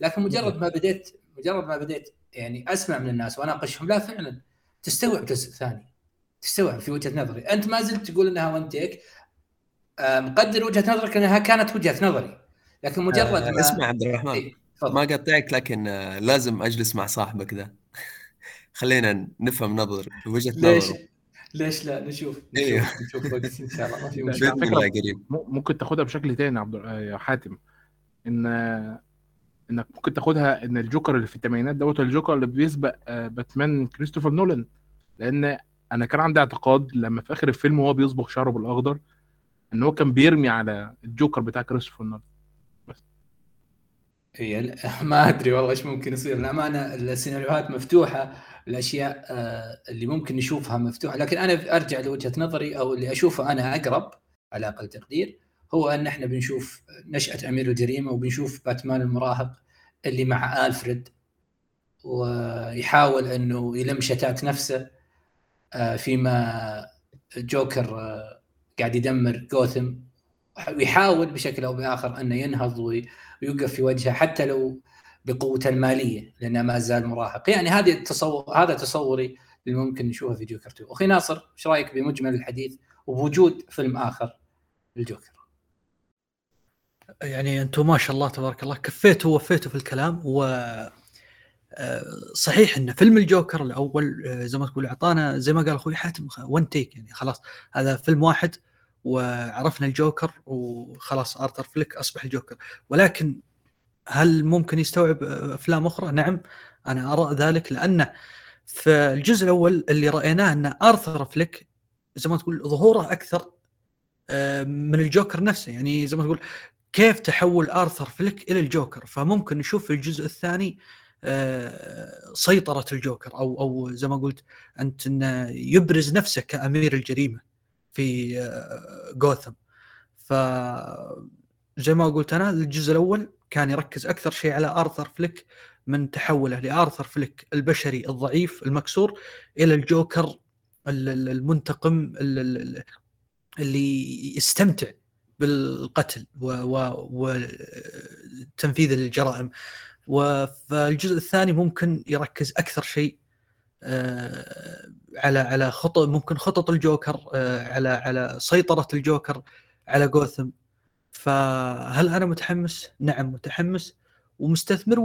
Speaker 1: لكن مجرد ما بديت مجرد ما بديت يعني أسمع من الناس وأناقشهم لا فعلا تستوعب جزء ثاني تستوعب في وجهة نظري. أنت ما زلت تقول إنها ون تيك مقدر وجهة نظرك إنها كانت وجهة نظري لكن مجرد
Speaker 5: آه ما اسمع عبد الرحمن إيه؟ ما قطعك لكن آه لازم أجلس مع صاحبك ذا خلينا نفهم نظر وجهة نظره.
Speaker 1: ليش ليش لا؟ نشوف نشوف, إيه. نشوف وقت إن شاء الله ما في مشكلة.
Speaker 2: قريب. ممكن تاخدها بشكل تاني عبد يا حاتم. إن إنك ممكن تاخدها إن الجوكر اللي في الثمانينات دوت الجوكر اللي بيسبق آه، باتمان كريستوفر نولان. لأن أنا كان عندي اعتقاد لما في آخر الفيلم وهو بيصبغ شعره بالأخضر إن هو كان بيرمي على الجوكر بتاع كريستوفر نولان.
Speaker 1: هي ما أدري والله إيش ممكن يصير. الامانه السيناريوهات مفتوحة الأشياء آه، اللي ممكن نشوفها مفتوحة. لكن أنا أرجع لوجهة نظري أو اللي أشوفه أنا أقرب على أقل تقدير هو إن إحنا بنشوف نشأة أمير الجريمة وبنشوف باتمان المراهق اللي مع آلفريد ويحاول إنه يلم شتات نفسه آه، فيما جوكر آه، قاعد يدمر جوثم ويحاول بشكل أو بآخر انه ينهض ويوقف في وجهه حتى لو بقوته الماليه لأنه ما زال مراهق. يعني هذه التصور هذا تصوري اللي ممكن نشوفه في جوكر 2 أخي ناصر إيش رأيك بمجمل الحديث وبوجود فيلم آخر للجوكر؟
Speaker 4: يعني أنتم ما شاء الله تبارك الله كفيتوا ووفيتوا في الكلام و آه، صحيح إن فيلم الجوكر الأول آه، زي ما تقول أعطانا زي ما قال أخوي حاتم ون تيك يعني خلاص. هذا فيلم واحد وعرفنا الجوكر وخلاص آرثر فليك أصبح الجوكر. ولكن هل ممكن يستوعب أفلام أخرى؟ نعم أنا أرى ذلك لأن في الجزء الأول اللي رأيناه أن آرثر فليك زي ما تقول ظهوره أكثر آه، من الجوكر نفسه. يعني زي ما تقول كيف تحول آرثر فليك إلى الجوكر؟ فممكن نشوف في الجزء الثاني آه، سيطرة الجوكر أو أو زي ما قلت أنت أنه يبرز نفسه كأمير الجريمة. في جوثم آه، ف زي ما قلت أنا الجزء الأول كان يركز أكثر شيء على آرثر فليك من تحوله لآرثر فليك البشري الضعيف المكسور إلى الجوكر المنتقم اللي يستمتع بالقتل وتنفيذ الجرائم وفالجزء الثاني ممكن يركز أكثر شيء على على خطط ممكن خطط الجوكر آه، على على سيطرة الجوكر على جوثم فهل أنا متحمس؟ نعم متحمس ومستثمر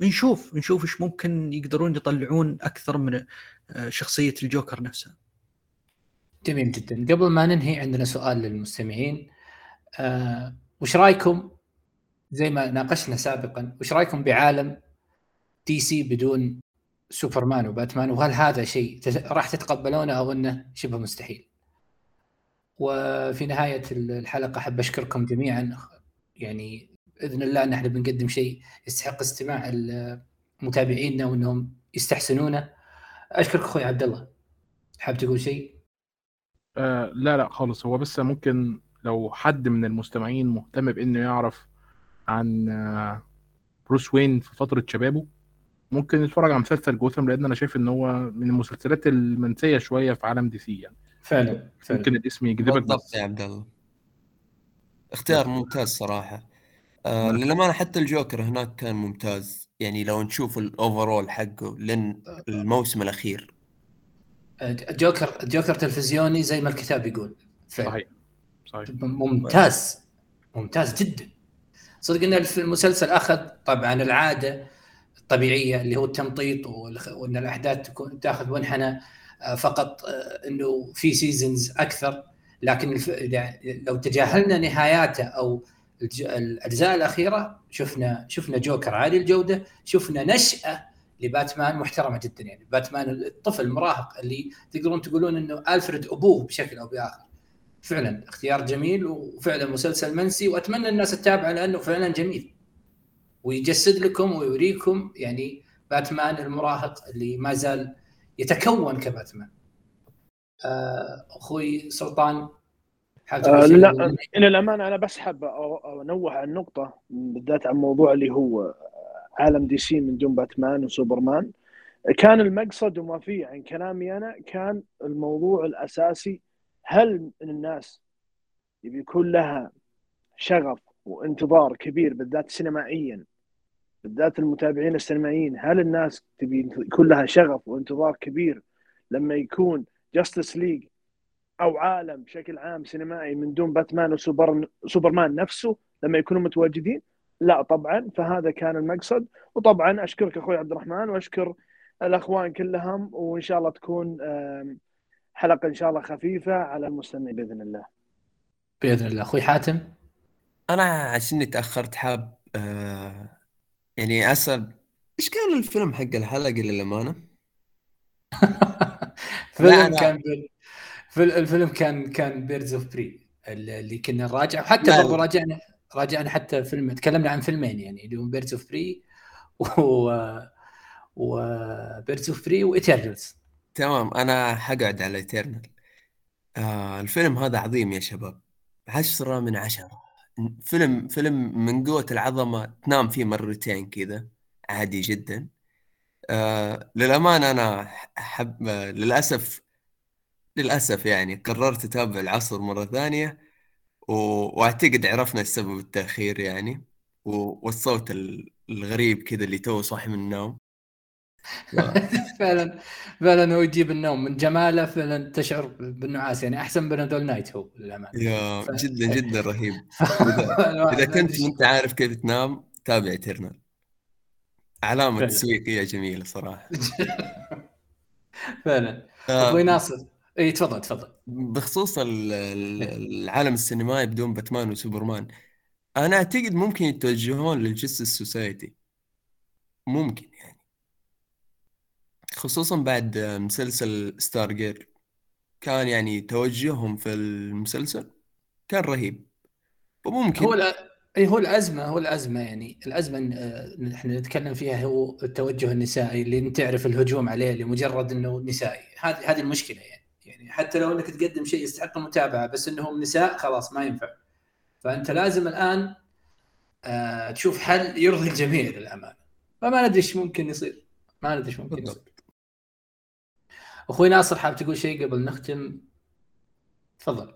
Speaker 4: ونشوف نشوف إيش ممكن يقدرون يطلعون أكثر من آه، شخصية الجوكر نفسها.
Speaker 1: جميل جدا قبل ما ننهي عندنا سؤال للمستمعين آه، وش رأيكم زي ما ناقشنا سابقا وش رأيكم بعالم دي سي بدون سوبرمان وباتمان وهل هذا شيء راح تتقبلونه أو إنه شبه مستحيل؟ وفي نهاية الحلقة أحب أشكركم جميعا يعني بإذن الله إن إحنا بنقدم شيء يستحق استماع متابعينا وإنهم يستحسنونه. أشكرك أخوي عبد الله. حاب تقول شيء؟
Speaker 2: آه لا لا خالص. هو بس ممكن لو حد من المستمعين مهتم بإنه يعرف عن آه بروس وين في فترة شبابه ممكن يتفرج على مسلسل جوثم لأن أنا شايف إن هو من المسلسلات المنسيه شوية في عالم دي سي يعني.
Speaker 1: فعلا, فعلا.
Speaker 2: ممكن الاسم يجذبك
Speaker 5: بالضبط يا عبد الله. اختيار ممتاز صراحة. آه للأمانة حتى الجوكر هناك كان ممتاز. يعني لو نشوف الاوفرول حقه لين الموسم الأخير.
Speaker 1: جوكر جوكر تلفزيوني زي ما الكتاب يقول.
Speaker 2: فعلا. صحيح
Speaker 1: صحيح. ممتاز ممتاز جدا. صدق إن المسلسل أخذ طبعا العادة الطبيعيه اللي هو التمطيط وأن الأحداث تكون تأخذ منحنى آه، فقط آه، إنه في سيزونز أكثر. لكن لو تجاهلنا نهاياته أو الأجزاء الأخيرة شفنا شفنا جوكر عالي الجودة شفنا نشأة لباتمان محترمة جدا. يعني باتمان الطفل المراهق اللي تقدرون تقولون إنه ألفريد أبوه بشكل أو بآخر. فعلا اختيار جميل وفعلا مسلسل منسي وأتمنى الناس تتابعه لأنه فعلا جميل. ويجسد لكم ويوريكم يعني باتمان المراهق اللي ما زال يتكون كباتمان. آه، أخوي سلطان
Speaker 3: آه لا للامانه أنا بس حاب أنوه عن نقطة بالذات عن موضوع اللي هو عالم دي سي من دون باتمان وسوبرمان. كان المقصد وما فيه عن كلامي أنا كان الموضوع الأساسي هل من الناس يبي يكون لها شغف وانتظار كبير بالذات سينمائيا بالذات المتابعين السينمائيين. هل الناس تبي يكون لها شغف وانتظار كبير لما يكون Justice League أو عالم بشكل عام سينمائي من دون باتمان وسوبر سوبرمان نفسه لما يكونوا متواجدين؟ لا طبعا. فهذا كان المقصد. وطبعا أشكرك أخوي عبد الرحمن وأشكر الأخوان كلهم. وإن شاء الله تكون حلقة إن شاء الله خفيفة على المستمع بإذن الله.
Speaker 1: بإذن الله. أخوي حاتم؟
Speaker 5: أنا عشان تاخرت حاب آه يعني اسال إيش كان الفيلم حق الحلقة للأمانة؟
Speaker 1: فيلم كان الفيلم كان كان Birds of Prey اللي كنا نراجع وحتى برضو راجعنا راجعنا حتى فيلم تكلمنا عن فيلمين يعني اللي هم Birds of Prey و و Birds of Prey و Eternals
Speaker 5: تمام أنا حقعد على Eternals آه الفيلم هذا عظيم يا شباب. عشرة من عشرة. فيلم فيلم من قوة العظمة تنام فيه مرتين كذا عادي جدا. آه للأمانة أنا حب للأسف للأسف يعني قررت أتابع العصر مرة ثانية و... وأعتقد عرفنا السبب التأخير يعني و... والصوت الغريب كذا اللي تو صاحي من النوم.
Speaker 1: فعلا فعلا هو يجيب النوم. من جماله فعلا تشعر بالنعاس يعني أحسن بنادول night هو
Speaker 5: للأمانة. يا ف... جدا جدا رهيب. إذا, إذا كنت انت عارف كيف تنام تابع Eternals علامة تسويقية جميلة صراحة.
Speaker 1: فعلا. أخوي ناصر إي تفضل تفضل.
Speaker 5: بخصوص العالم السينمائي بدون باتمان وسوبرمان أنا أعتقد ممكن يتوجهون لل Justice Society ممكن. خصوصا بعد مسلسل Stargirl كان يعني توجههم في المسلسل كان رهيب. وممكن.
Speaker 1: هو اي هو الأزمة هو الأزمة يعني الأزمة اللي إحنا نتكلم فيها هو التوجه النسائي اللي أنت تعرف الهجوم عليه لمجرد إنه نسائي. هذه هذه المشكلة يعني. يعني حتى لو إنك تقدم شيء يستحق المتابعة بس إنهم نساء خلاص ما ينفع. فأنت لازم الآن آه تشوف حل يرضي الجميع للأمانة. فما ندري إيش ممكن يصير. ما ندري إيش ممكن يصير. أخوي ناصر حاب تقول شيء قبل نختم؟ تفضل.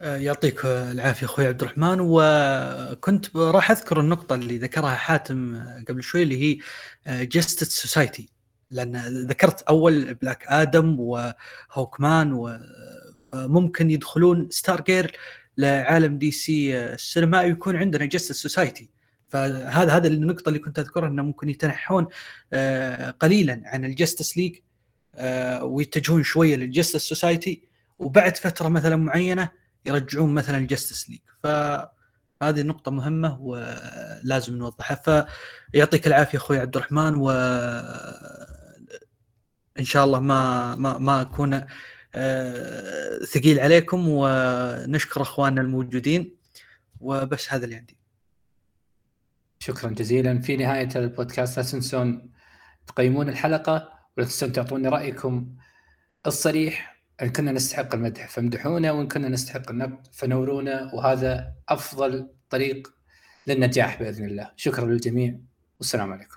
Speaker 4: آه، يعطيك العافية أخوي عبد الرحمن. وكنت راح أذكر النقطة اللي ذكرها حاتم قبل شوي اللي هي Justice Society لأن ذكرت أول بلاك آدم وهوكمان وممكن يدخلون Stargirl لعالم DC السينمائي ويكون عندنا Justice Society فهذا هذا النقطة اللي كنت أذكرها إنه ممكن يتنحون آه، قليلا عن ال Justice League آه، ويتجهون شوية لل Justice Society وبعد فترة مثلا معينة يرجعون مثلا ال Justice League فهذه نقطة مهمة ولازم نوضحها. فيعطيك العافية أخوي عبد الرحمن و إن شاء الله ما ما ما أكون آه، ثقيل عليكم ونشكر أخواننا الموجودين. وبس هذا اللي عندي.
Speaker 1: شكرا جزيلا. في نهاية البودكاست لا تنسون تقيمون الحلقة. ولا تنسون تعطوني رأيكم الصريح إن كنا نستحق المدح فامدحونا وإن كنا نستحق النقد فنورونا وهذا أفضل طريق للنجاح بإذن الله. شكرا للجميع والسلام عليكم.